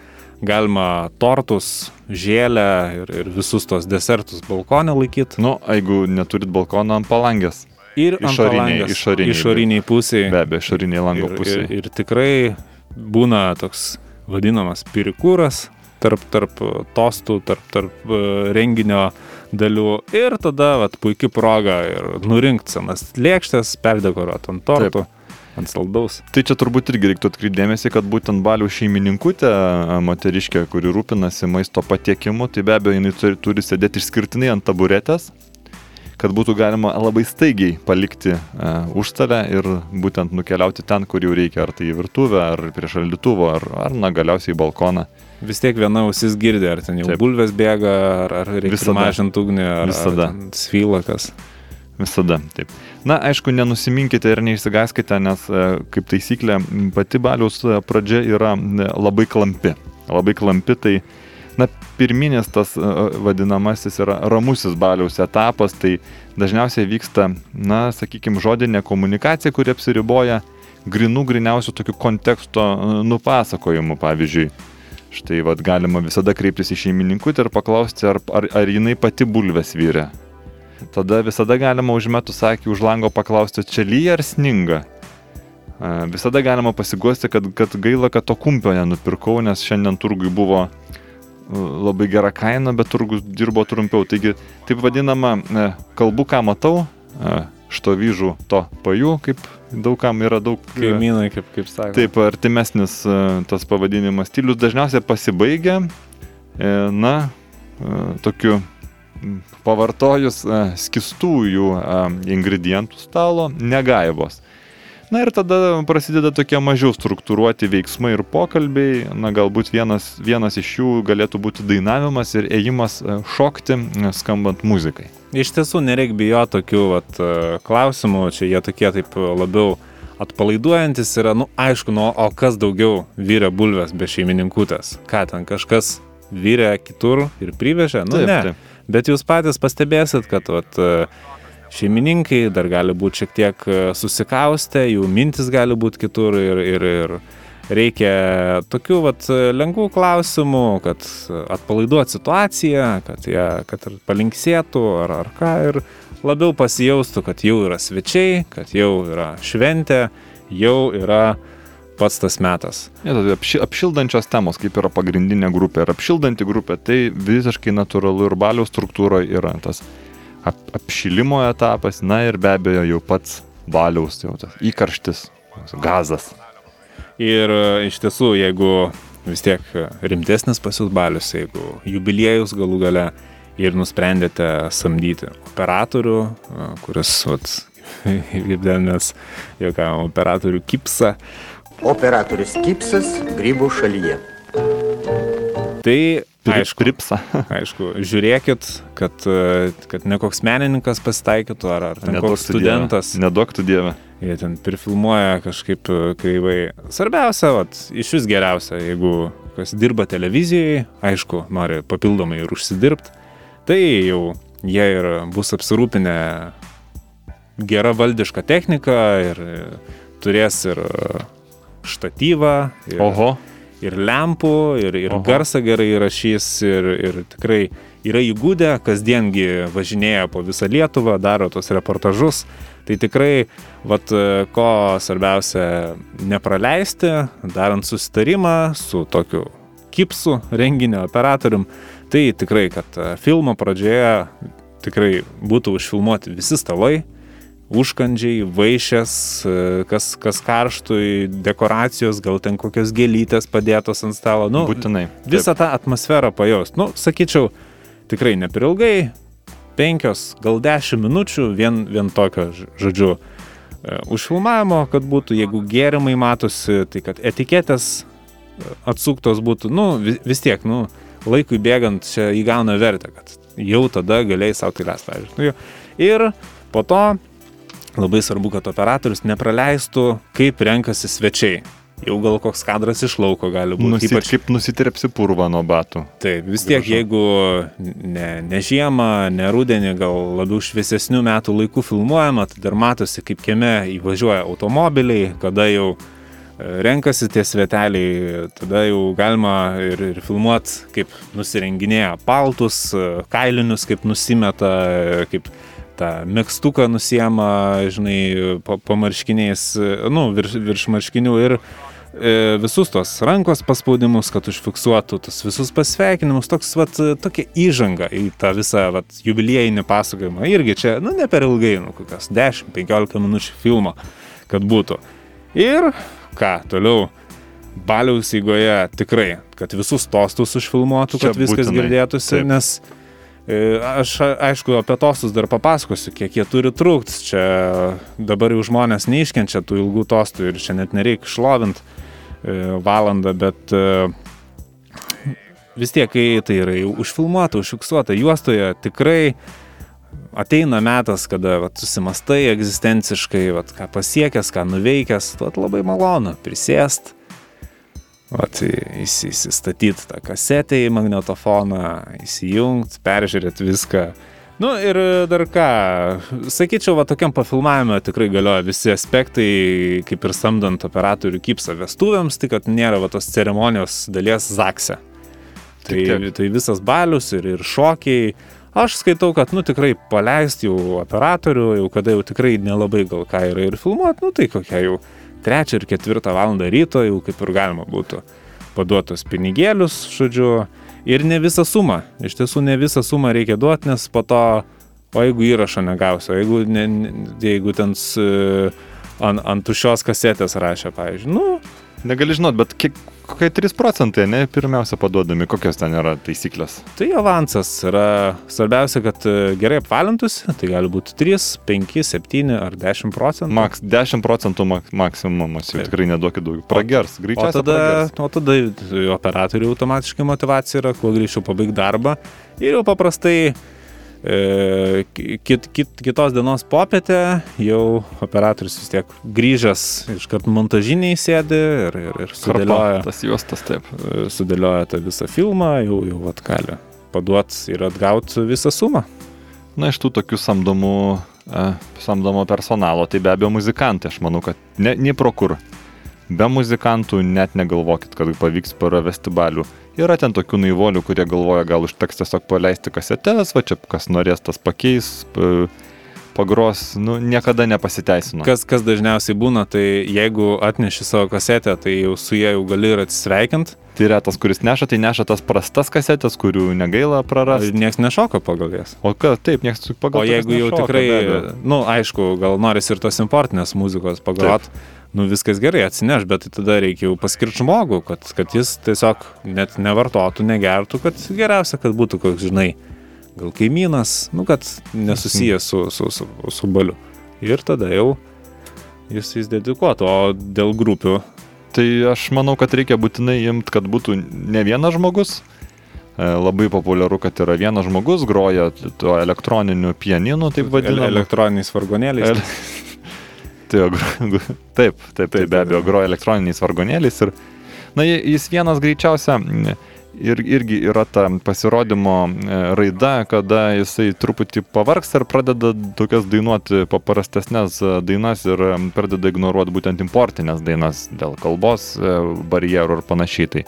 galima tortus, žėlę ir, ir visus tos desertus balkonė laikyti. Nu, jeigu neturit balkono ant palangės, Ir Išoriniai- išoriniai, išoriniai pusėje. be abejo, išoriniai lango ir, pusė. ir, ir tikrai būna toks vadinamas pirikūras tarp, tarp tostų, tarp, tarp e, renginio dalių. Ir tada vat, puikia proga ir nurinkti senas lėkštės, perdekoruoti ant tortų, ant saldaus. Tai čia turbūt irgi reiktų atkreipdėmėsi, kad būtent balių šeimininkutė, a, moteriškė, kuri rūpinasi maisto patiekimu, tai be abejo, jinai turi, turi sėdėti išskirtinai ant taburetės, kad būtų galima labai staigiai palikti uh, užstalę ir būtent nukeliauti ten, kur jau reikia, ar tai į virtuvę, ar prie šaldytuvo, ar, ar na, galiausiai į balkoną. Vis tiek viena ausis girdė, ar ten jau Taip. Bulvės bėga, ar, ar reikia mažinti ugnį, ar, Visada. ar svylakas. Visada. Taip. Na, aišku, nenusiminkite ir neišsigaskite, nes e, kaip taisyklė pati baliaus e, pradžia yra labai klampi. Labai klampi, tai, na, pirminis tas e, vadinamasis yra ramusis baliaus etapas, tai dažniausiai vyksta, na, sakykime, žodinė komunikacija, kuri apsiriboja grinų, griniausių tokių konteksto e, nupasakojimu, pavyzdžiui. Štai vad galima visada kreiptis į šeimininkutę ir paklausti, ar, ar, ar jinai pati bulves vyrė. Tada visada galima užmetus akį už lango paklausti, čia lyja ar sninga. Visada galima pasiguosti, kad, kad gaila, kad to kumpio nenupirkau, nes šiandien turgui buvo labai gera kaina, bet turgus dirbo trumpiau. Taigi, taip vadinama, e, kalbu, ką matau, e, što vyžų to pajų, kaip daugam yra daug e, Kaimynai, kaip, kaip sako. Taip, artimesnis tas pavadinimas stilius dažniausiai pasibaigia, na, tokiu pavartojus skistųjų ingredientų stalo, negaivos. Na ir tada prasideda tokie mažiau struktūruoti veiksmai ir pokalbiai. Na galbūt vienas, vienas iš jų galėtų būti dainavimas ir ėjimas e, šokti, e, skambant muzikai. Iš tiesų nereik bijoti tokių vat, e, klausimų, čia jie tokie taip labiau atpalaiduojantis yra, nu aišku, nu, o kas daugiau vyrė bulves be šeimininkutės? Ką ten kažkas vyrė kitur ir privežė? Nu Taip, ne. taip. Bet jūs patys pastebėsit, kad vat, e, šeimininkai dar gali būti šiek tiek e, susikaustę, jų mintis gali būti kitur ir, ir, ir reikia tokių vat, lengvų klausimų, kad atpalaiduoti situaciją, kad, jie, kad ir palinksėtų ar, ar ką ir labiau pasijaustų, kad jau yra svečiai, kad jau yra šventė, jau yra pats tas metas. Ja, tai apši, apšildančios temos, kaip yra pagrindinė grupė ir apšildanti grupė, tai visiškai natūralu ir baliaus struktūroje yra tas ap, apšilimo etapas, na ir be abejo jau pats baliaus, jau tas įkarštis, gazas. Ir e, iš tiesų, jeigu vis tiek rimtesnis pasiutbalius, jeigu jubiliejus galų gale ir nusprendėte samdyti operatorių, e, kuris, vat, [LAUGHS] kaip ten mes juokavom, operatorių kipsą, Operatorius Kipsas Grybų šalyje. Tai aišku, Pripsa. [LAUGHS] aišku, žiūrėkit, kad, kad ne koks menininkas pasitaikytų ar, ar ten Neduok koks studentas. Neduok tu dievę. Jie ten prifilmuoja kažkaip e, kreivai. Svarbiausia, vat, iš vis geriausia, jeigu kas dirba televizijoje, aišku, nori papildomai ir užsidirbti, tai jau jie ir bus apsirūpinę gera valdiška technika ir turės ir e, štatyvą, ir, Oho. Ir lempų, ir, ir Oho. garsą gerai įrašys, ir, ir tikrai yra įgūdę, kasdiengi važinėja po visą Lietuvą, daro tos reportažus. Tai tikrai, vat, ko svarbiausia nepraleisti, darant susitarimą su tokiu kipsu renginio operatorium, tai tikrai, kad filmo pradžioje tikrai būtų užfilmuoti visi stalai, užkandžiai, vaišės, e, kas, kas karštui, dekoracijos, gal ten kokios gėlytės padėtos ant stalo. Nu, Būtinai. visą tą atmosferą pajaust. Nu, sakyčiau, tikrai ne per ilgai, penkios, gal dešimt minučių vien, vien tokio, žodžiu, e, užfilmavimo, kad būtų, jeigu gėrimai matosi, tai kad etiketės e, atsuktos būtų, nu, vi- vis tiek, nu, laikui bėgant čia įgauna vertę, kad jau tada galėjai savo tai leisti, pavyzdžiui. Nu, ir po to labai svarbu, kad operatorius nepraleistų, kaip renkasi svečiai. Jau gal koks kadras iš lauko gali būti. Nusit, Ypač... Kaip nusitirpsi purvą nuo batų. Taip, vis tiek, jeigu ne, ne žiemą, ne rudenį, gal labiau šviesesnių metų laikų filmuojama, tai dar matosi, kaip kieme įvažiuoja automobiliai, kada jau e, renkasi tie sveteliai, tada jau galima ir, ir filmuoti, kaip nusirenginėja paltus, e, kailinius, kaip nusimeta, e, kaip tą mėgstuką nusiema, žinai, pa, pamarškiniais, e, nu, virš, virš marškinių ir e, visus tos rankos paspaudimus, kad užfiksuotų tos visus pasveikinimus, toks, vat, tokia įžanga į tą visą, vat, jubiliejinį pasakojimą. Irgi čia, nu, ne per ilgai, nu, kokias 10-15 minučių filmo, kad būtų. Ir ką, toliau, baliaus įgoje tikrai, kad visus tostus užfilmuotų, Čia kad viskas būtinai, girdėtųsi, taip. nes Aš a- aišku apie tostus dar papasakosiu, kiek jie turi trūkti. Čia dabar jau žmonės neiškenčia tų ilgų tostų ir čia net nereikia šlovint e, valandą, bet e, vis tiek, kai tai yra užfilmuota, užfiksuota juostoje, tikrai ateina metas, kada vat, susimastai egzistenciškai, vat, ką pasiekęs, ką nuveikęs, vat, labai malonu prisėst. Vat, įs- įsistatyti tą kasetę į magnetofoną, įsijungti, peržiūrėti viską. Nu ir dar ką, sakyčiau, va tokiam pafilmavime tikrai galioja visi aspektai, kaip ir samdant operatorių kipsą vestuvėms, tik kad nėra va tos ceremonijos dalies zakse. Tai, tai visas balius ir, ir šokiai. Aš skaitau, kad, nu, tikrai paleisti jau operatorių, jau kada jau tikrai nelabai gal ką yra ir filmuoti, nu, tai kokia jau trečią ir ketvirtą valandą ryto jau kaip ir galima būtų paduotus pinigėlius, žodžiu, ir ne visą sumą. Iš tiesų ne visą sumą reikia duoti, nes po to, o jeigu įrašo negausiu, o jeigu, ne, jeigu ten s, ant, ant tušios kasetės rašė, pavyzdžiui, nu, Negali žinot, bet kiek, kokie 3 procentai, ne, pirmiausia paduodami, kokios ten yra taisyklės. Tai avansas yra svarbiausia, kad e, gerai apvalintųsi, tai gali būti 3, 5, 7 ar 10 procentų. Maks, 10 procentų mak, maksimumas, jau Taip. tikrai neduokit daugiau. Pragers, O greičiausiai. tada, pragers. o tada operatoriui automatiškai motivacija yra, kuo greičiau pabaigti darbą. Ir jau paprastai kit, kit, kitos dienos popietę jau operatorius vis tiek grįžęs iškart montažiniai sėdi ir, ir, ir sudėlioja, tas juostas taip. e, sudėlioja tą visą filmą, jau, jau atgali paduoti ir atgauti visą sumą. Na, iš tų tokių samdomų, e, samdomo personalo, tai be abejo muzikantai, aš manau, kad ne, ne pro kur. Be muzikantų net negalvokit, kad pavyks paravesti balių. Yra ten tokių naivolių, kurie galvoja, gal užteks tiesiog paleisti kasetes, va čia kas norės tas pakeis, pagros, nu, niekada nepasiteisino. Kas, kas dažniausiai būna, tai jeigu atneši savo kasetę, tai jau su jie jau gali ir atsisveikinti. Tai retas, kuris neša, tai neša tas prastas kasetės, kurių negaila prarasti. Niekas nešoka pagal jas. O ką, taip, niekas pagal O tokias jeigu jau nešoka, tikrai, be abejo. nu, aišku, gal norisi ir tos importinės muzikos pagrot, nu viskas gerai atsineš, bet tai tada reikia jau paskirti žmogų, kad, kad jis tiesiog net nevartotų, negertų, kad geriausia, kad būtų koks, žinai, gal kaimynas, nu, kad nesusijęs su, su, su, su baliu. Ir tada jau jis jis dedikuotų, o dėl grupių, Tai aš manau, kad reikia būtinai imti, kad būtų ne vienas žmogus. E, Labai populiaru, kad yra vienas žmogus, groja tuo elektroniniu pianinu, taip vadinamu. elektroniniais vargonėliais. El- Tai, jo, gro- [LAUGHS] taip, taip, taip, be abejo, groja elektroniniais vargonėliais. Ir, na, ji- jis vienas greičiausia mm, ir, irgi yra ta pasirodymo e, raida, kada jisai truputį pavargs ir pradeda tokias dainuoti paprastesnės e, dainas ir pradeda ignoruoti būtent importinės dainas dėl kalbos e, barjerų ir panašiai. Tai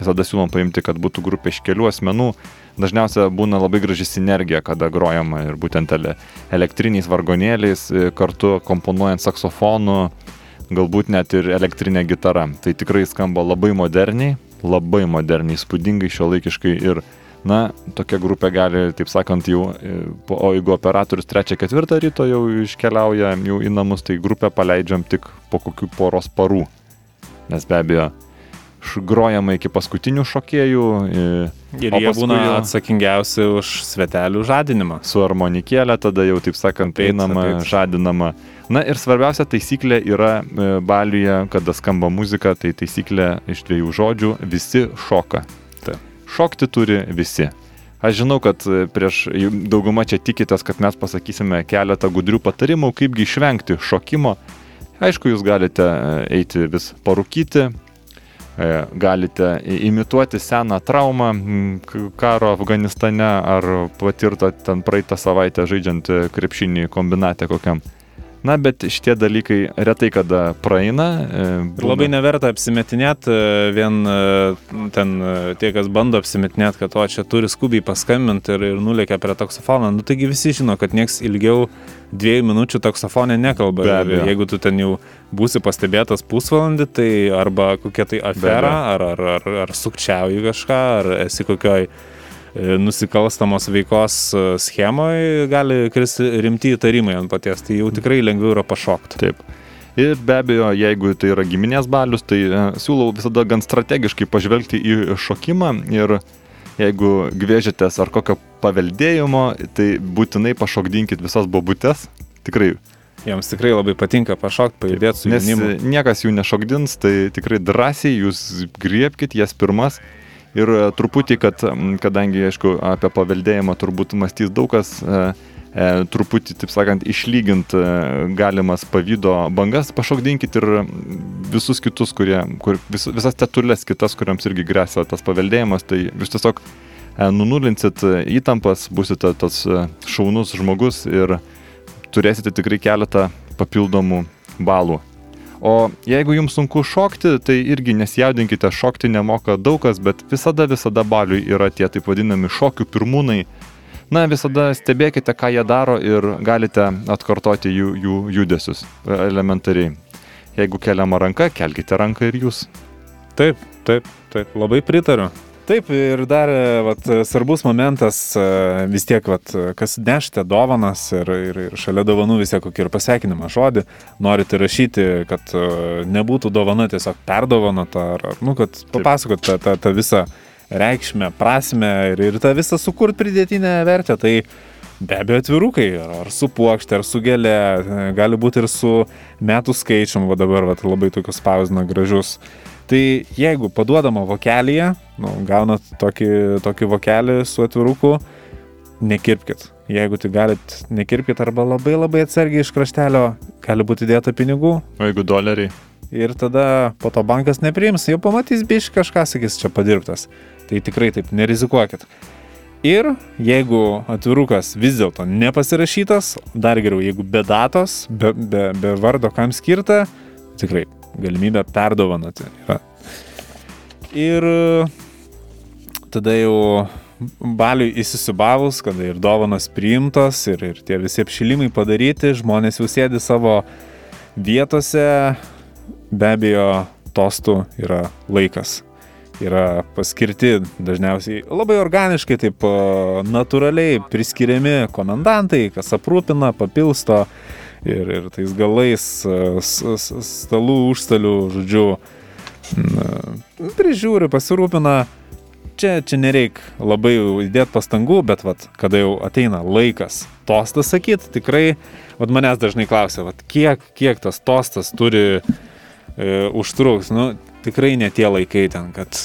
visada siūlom paimti, kad būtų grupė iš kelių asmenų. Dažniausiai būna labai graži sinergija, kada grojama ir būtent ele, elektriniais vargonėliais, e, kartu komponuojant saksofonu, galbūt net ir elektrinė gitara. Tai tikrai skamba labai moderniai, labai moderniai, spūdingai, šiuolaikiškai ir, na, tokia grupė gali, taip sakant, jau, e, o jeigu operatorius 3-4 ryto jau iškeliauja jau į namus, tai grupę paleidžiam tik po kokių poros parų. Nes be abejo, grojama iki paskutinių šokėjų. Ir jie būna jau- atsakingiausi už svetelių žadinimą. su harmonikėlė, tada jau taip sakant, Taip, einama, taip. žadinama. Na ir svarbiausia taisyklė yra e, baliuje, kada skamba muzika, tai taisyklė iš dviejų žodžių - visi šoka. Taip. Šokti turi visi. Aš žinau, kad e, prieš daugumą čia tikitės, kad mes pasakysime keletą gudrių patarimų, kaipgi išvengti šokimo. Aišku, jūs galite e, eiti vis parūkyti, galite i- imituoti seną traumą karo Afganistane ar patirtą ten praeitą savaitę žaidžiant e, krepšinį kombinate kokiam. Na, bet šitie dalykai retai kada praeina. e, Ir labai neverta apsimetinėti, vien e, ten e, tie, kas bando apsimetinėti, kad o čia turi skubiai paskambinti ir, ir nulėkia prie taksofono. Nu, taigi visi žino, kad nieks ilgiau dviejų minučių taksofonė nekalba. Ir jeigu tu ten jau būsi pastebėtas pusvalandį, tai arba kokia tai afera, ar, ar, ar, ar sukčiauji kažką, ar esi kokioj e, nusikalstamos veikos e, schemoje, gali kristi rimti įtarimai ant paties. Tai jau tikrai lengviau yra pašokti. Taip. Ir be abejo, jeigu tai yra giminės balius, tai e, siūlau visada gan strategiškai pažvelgti į šokimą ir jeigu gvėžitės ar kokio paveldėjimo, tai būtinai pašokdinkit visas bobutes. Tikrai, Jiems tikrai labai patinka pašokti, pajudėti su nes jaunimu. e, niekas jų nešokdins, tai tikrai drąsiai jūs griebkit jas pirmas. Ir e, truputį, kad, kadangi, aišku, apie paveldėjimą turbūt mąstys daug kas, e, e, truputį, taip sakant, išlygint e, galimas pavydo bangas, pašokdinkit ir visus kitus, kurie, kur, vis, visas tetulės kitas, kuriams irgi grėsia tas paveldėjimas, tai jūs tiesiog e, nunulinsit įtampas, busite tas šaunus žmogus ir turėsite tikrai keletą papildomų balų. O jeigu jums sunku šokti, tai irgi nesijaudinkite, šokti nemoka daug kas, bet visada, visada baliui yra tie taip vadinami šokių pirmūnai. Na, visada stebėkite, ką jie daro ir galite atkartoti jų, jų judesius e, elementariai. Jeigu keliama ranka, kelkite ranką ir jūs. Taip, taip, taip, labai pritariu. Taip, ir dar vat, svarbus momentas e, vis tiek, vat, kas nešite dovanas ir, ir, ir šalia dovanų vis tiek kokį ir pasveikinimą žodį, norite rašyti, kad e, nebūtų dovana tiesiog perdovanota, ar, ar nu, kad papasakot tą, tą, tą visą reikšmę, prasme ir, ir tą visą sukurt pridėtinę vertę. Tai Be abejo, atvirukai, ar su puokšte, ar su gėlė, e, gali būti ir su metų skaičium, va dabar va, labai tokius spausina gražius. Tai jeigu paduodama vokelėje, nu, gaunat tokį, tokį vokelį su atviruku, nekirpkit. Jeigu tai galit, nekirpkit arba labai labai atsargiai iš kraštelio, gali būti dėta pinigų. O jeigu doleriai? Ir tada po to bankas nepriims, jau pamatys biš kažką, sakys, čia padirbtas. Tai tikrai taip, nerizikuokit. Ir jeigu atvirukas vis dėlto nepasirašytas, dar geriau, jeigu be datos, be, be, be vardo kam skirta, tikrai galimybė perdovanoti. Yra. Ir tada jau baliui įsisubavus, kada ir dovanos priimtos, ir, ir tie visi apšilimai padaryti, žmonės jau sėdi savo vietose, be abejo, tostų yra laikas. Yra paskirti dažniausiai labai organiškai, taip natūraliai priskiriami komendantai, kas aprūpina, papilsto ir, ir tais galais stalų, užstalių, žodžiu, prižiūri, pasirūpina. Čia, čia nereik labai įdėti pastangų, bet vat, kada jau ateina laikas tostas sakyti, tikrai, vat manęs dažnai klausia, vat, kiek, kiek tas tostas turi e, užtruks. Nu, tikrai ne tie laikai ten, kad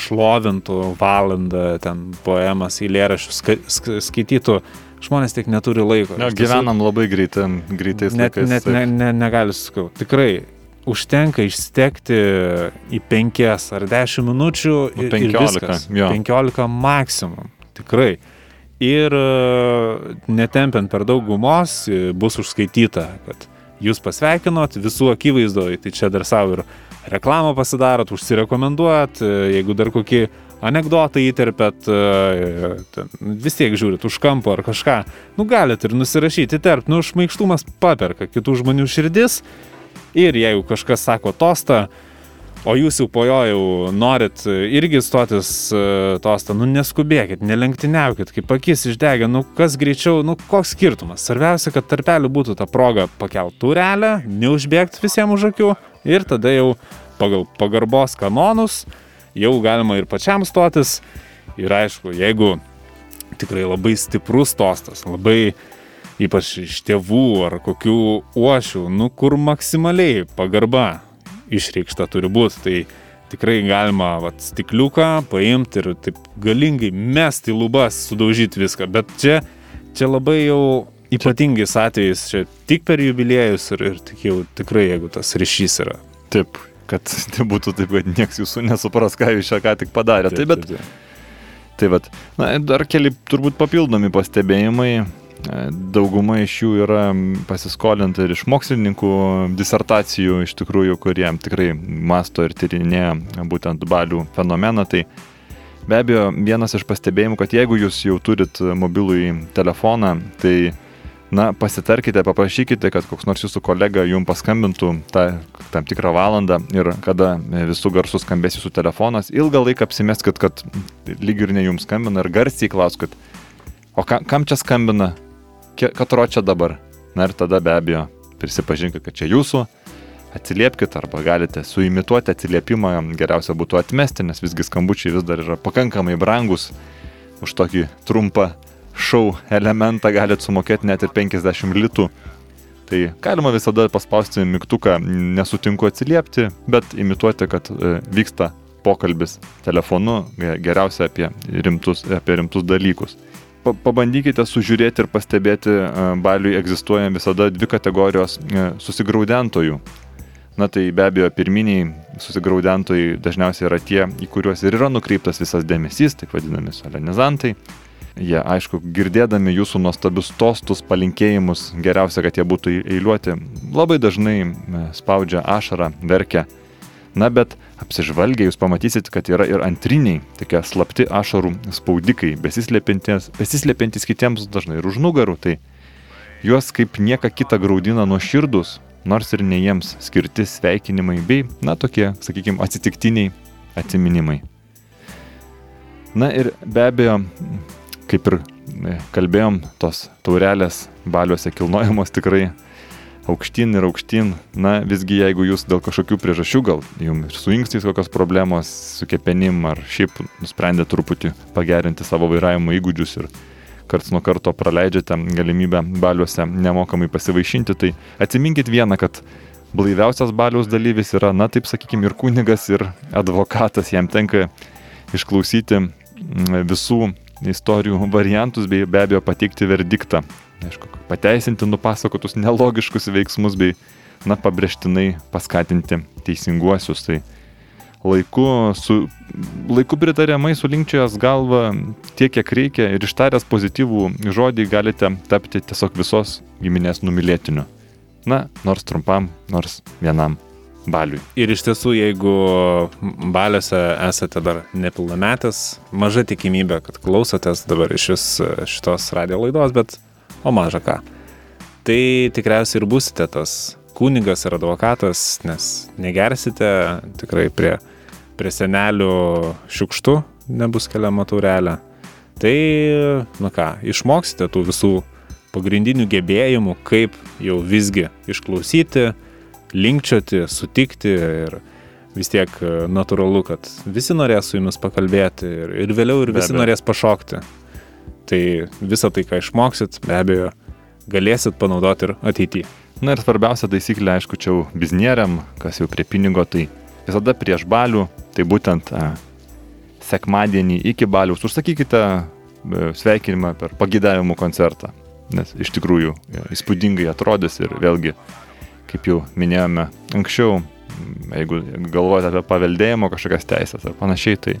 šlovintų valandą ten poemas, eilėraščius ska, ska, skaitytų. Žmonės tik neturi laiko. Ne, gyvenam labai greitai, greitais net, laikais. Net ne, ne, negaliu sakau. Tikrai užtenka išstekti į 5 ar 10 minučių ir, 15, ir viskas. jo. 15 maksimum. Tikrai. Ir e, netempiant per daug gumos e, bus užskaityta, kad jūs pasveikinot visų akivaizdoje, tai čia dar savo ir reklamą pasidarot, užsirekomenduojat, e, jeigu dar kokį anegdotą įterpėt, e, vis tiek žiūrit už kampo ar kažką, nu galit ir nusirašyti, terp, nu šmaikštumas paperka kitų žmonių širdis. Ir jeigu kažkas sako tostą, o jūs jau po jo jau norit irgi stotis e, tostą, nu neskubėkit, nelenktyniaukit, kaip akis išdegė, nu kas greičiau, nu koks skirtumas. Svarbiausia, kad tarpelių būtų ta proga pakelt turelę, neužbėgti visiems už akių ir tada jau pagal pagarbos kanonus jau galima ir pačiam stotis. Ir aišku, jeigu tikrai labai stiprus tostas, labai ypač iš tėvų ar kokių uošių, nu kur maksimaliai pagarba išreikšta turi būti, tai tikrai galima vat, stikliuką paimti ir taip galingai mesti lubas, sudaužyti viską, bet čia, čia labai jau ypatingais atvejais, čia tik per jubiliejus ir, ir tik jau tikrai, jeigu tas ryšys yra. Taip, kad [LAUGHS] nebūtų taip, kad niekas jūsų nesupras, ką jūs čia ką tik padarė. Taip, bet, tai vat, na, dar keli turbūt papildomi pastebėjimai. E, Dauguma iš jų yra pasiskolinta ir iš mokslininkų disertacijų, iš tikrųjų, kurie tikrai masto ir tyrinėja būtent balių fenomeną. Tai be abejo, vienas iš pastebėjimų, kad jeigu jūs jau turit mobilųjį telefoną, tai na, pasitarkite, paprašykite, kad koks nors jūsų kolega jums paskambintų tą tam tikrą valandą ir kada visų garsų skambės jūsų telefonas, ilgą laiką apsimeskit, kad lyg ir ne jums skambina ir garsiai klauskit, o kam, kam čia skambina, katro čia dabar. Na ir tada be abejo prisipažinkit, kad čia jūsų, atsiliepkite arba galite suimituoti atsiliepimą, geriausia būtų atmesti, nes visgi skambučiai vis dar yra pakankamai brangus už tokį trumpą šou elementą galite sumokėti net ir 50 litų. Tai galima visada paspausti mygtuką nesutinku atsiliepti, bet imituoti, kad e, vyksta pokalbis telefonu, geriausia apie rimtus, apie rimtus dalykus. Pa, pabandykite sužiūrėti ir pastebėti, e, baliui egzistuoja visada dvi kategorijos e, susigraudentojų. Na tai be abejo, pirminiai susigraudentojai dažniausiai yra tie, į kuriuos ir yra nukreiptas visas dėmesys, taip vadinami solenizantai. Jie, aišku, girdėdami jūsų nuostabius tostus, palinkėjimus, geriausia, kad jie būtų eiliuoti, labai dažnai e, spaudžia ašarą, verkia. Na, bet apsižvalgę jūs pamatysit, kad yra ir antriniai, tokie slapti ašarų spaudikai, besislepiantys kitiems dažnai ir už nugarų. Tai juos kaip nieka kita graudina nuo širdus, nors ir ne jiems skirti sveikinimai bei, na, tokie, sakykime, atsitiktiniai atsiminimai. Na ir be abejo, kaip ir e, kalbėjom, tos taurelės baliuose kilnojamos tikrai aukštyn ir aukštyn. Na, visgi jeigu jūs dėl kažkokių priežasčių, gal jums ir su inkstais kokios problemos, su kepenim, ar šiaip nusprendė truputį pagerinti savo vairavimo įgūdžius ir karts nuo karto praleidžiate galimybę baliuose nemokamai pasivaišinti, tai atsiminkit vieną, kad blaiviausias baliaus dalyvis yra, na taip sakykime, ir kunigas, ir advokatas, jam tenka išklausyti visų istorijų variantus bei be abejo pateikti verdiktą. Aišku, pateisinti nupasakotus nelogiškus veiksmus bei, na, pabrėžtinai paskatinti teisinguosius. Tai laiku, su, laiku pritariamai surinkčias galvą tiek, kiek reikia ir ištaręs pozityvų žodį galite tapti tiesiog visos giminės numylėtiniu. Na, nors trumpam, nors vienam baliui. Ir iš tiesų, jeigu baliuose esate dar nepilnametis, maža tikimybė, kad klausotės dabar iš vis šitos radio laidos, bet o maža ką. Tai tikriausiai ir busite tas kunigas ir advokatas, nes negersite tikrai prie, prie senelių šiukštų, nebus keliama taurelė. Tai, na ką, išmoksite tų visų pagrindinių gebėjimų, kaip jau visgi išklausyti, linkčioti, sutikti ir vis tiek e, natūralu, kad visi norės su jumis pakalbėti ir, ir vėliau ir visi norės pašokti. Tai visą tai, ką išmoksit, be abejo, galėsit panaudoti ir ateityje. Na ir svarbiausia taisyklė, aišku, čia jau biznieriam, kas jau prie pinigo, tai visada prieš balių, tai būtent a, sekmadienį iki baliaus užsakykite e, sveikinimą per pagydavimų koncertą, nes iš tikrųjų įspūdingai atrodys ir vėlgi kaip jau minėjome anksčiau, jeigu galvojate apie paveldėjimo kažkokias teisės ar panašiai, tai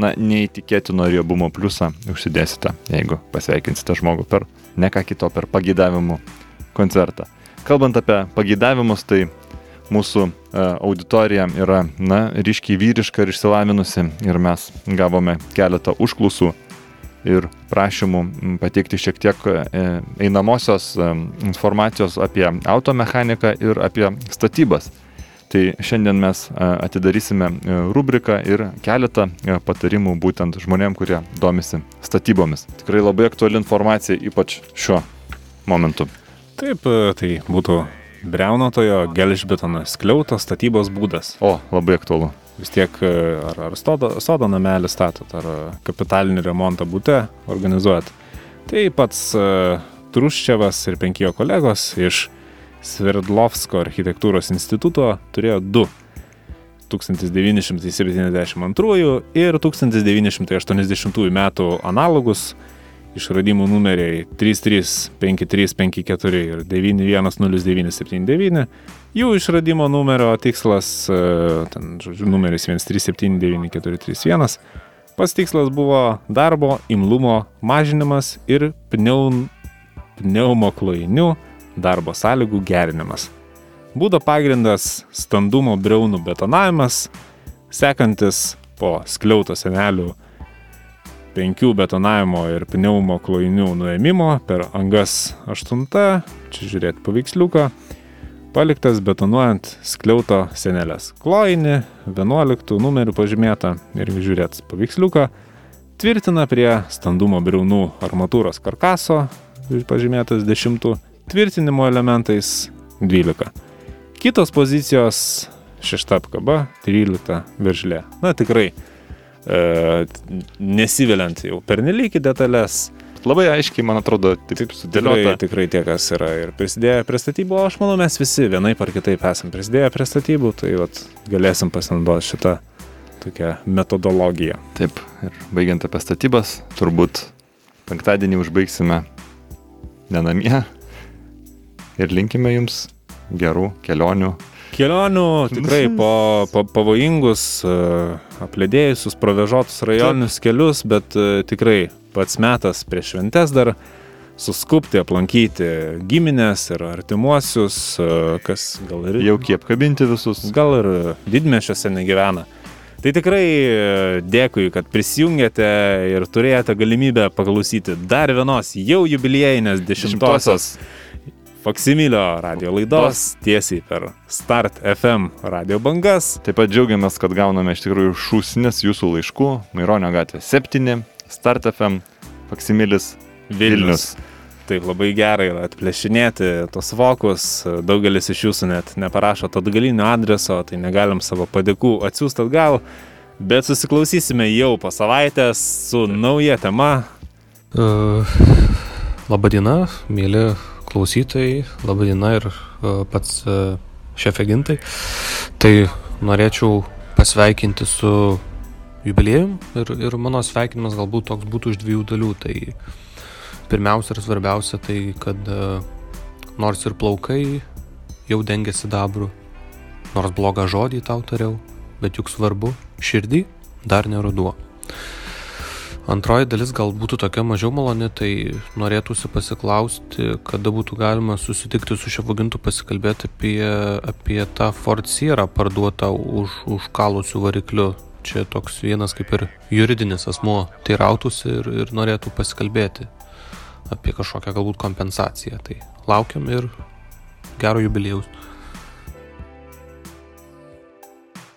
na, neįtikėtino riebumo pliusą užsidėsite, jeigu pasveikinsite žmogų per ne ką kito, per pagydavimų koncertą. Kalbant apie pagydavimus, tai mūsų e, auditorija yra, na, ryškiai vyriška ir išsilavinusi ir mes gavome keletą užklausų ir prašymų pateikti šiek tiek e, einamosios e, informacijos apie automechaniką ir apie statybas. Tai šiandien mes e, atidarysime rubriką ir keletą patarimų būtent žmonėm, kurie domisi statybomis. Tikrai labai aktuali informacija, ypač šiuo momentu. Taip, tai būtų breunotojo gelžbetono skliauto statybos būdas. O, labai aktualu vis tiek e, ar, ar sodo, sodo namelį statot, ar kapitalinį remontą būte organizuojat. Tai pats uh, Truščiavas ir penki jo kolegos iš Sverdlovsko architektūros instituto turėjo du 1972 ir 1980 metų analogus išradimų numeriai 335354 ir 910979. Jų išradimo numerio tikslas, e, ten, žodžiu, numeris 1379431. Pats tikslas buvo darbo imlumo mažinimas ir pneum, pneumoklainių darbo sąlygų gerinimas. Būdo pagrindas standumo breunų betonavimas, sekantis po skliauto senelių penkių betonavimo ir pneumo klojinių nuėmimo per angas 8, čia žiūrėti paveiksliuką, paliktas betonuojant skliauto senelės klojinį, 11 numerių pažymėta ir žiūrėti paveiksliuką, tvirtina prie standumo briaunų armatūros karkaso, pažymėtas 10, tvirtinimo elementais 12. Kitos pozicijos 6 apkaba, 13 veržlė. Na tikrai e, nesiviliant jau pernelyg į detalės. Labai aiškiai, man atrodo, taip sudėliota. Tikrai, tikrai tie, kas yra ir prisidėję prie statybų, o aš manau, mes visi vienaip ar kitaip esam prisidėję prie statybų, tai vat, galėsim pasinaudoti šitą tokią metodologiją. Taip, ir baigiant apie statybas, turbūt penktadienį užbaigsime nenamie ir linkime jums gerų kelionių Kelionių tikrai po, po pavojingus, e, aplėdėjusius, pravežotus rajoninius kelius, bet e, tikrai pats metas prieš šventes dar suskupti, aplankyti giminės ir artimuosius, e, kas gal ir, Jau kiep kabinti visus. gal ir didmešiuose negyvena. Tai tikrai dėkui, kad prisijungėte ir turėjote galimybę paklausyti dar vienos jau jubiliejinės dešimtosios Faksimilio radio laidos tiesiai per Start FM radio bangas. Taip pat džiaugiamės, kad gauname iš tikrųjų šūsnis jūsų laiškų. Maironio gatvė 7, Start FM, Faksimilis Vilnius. Taip labai gerai yra atplėšinėti tos vokus, daugelis iš jūsų net neparašo atgalinio adreso, tai negalim savo padėkų atsiųsti atgal, bet susiklausysime jau po savaitės su nauja tema. Uh, labadiena, mėly klausytojai, labadiena ir uh, pats uh, šefė gintai. Tai norėčiau pasveikinti su jubiliejum ir, ir mano sveikinimas galbūt toks būtų iš dviejų dalių. Tai pirmiausia ir svarbiausia tai, kad uh, nors ir plaukai jau dengia sidabru, nors blogą žodį tau tariau, bet juk svarbu, širdį dar neruduo. Antroji dalis gal būtų tokia mažiau maloni, tai norėtųsi pasiklausti, kada būtų galima susitikti su šefugintu pasikalbėti apie, apie tą Ford Sierra parduotą už, užkalusių variklių. Čia toks vienas kaip ir juridinis asmuo tai rautųsi ir, ir norėtų pasikalbėti apie kažkokią galbūt kompensaciją. Tai laukiam ir gero jubiliejaus.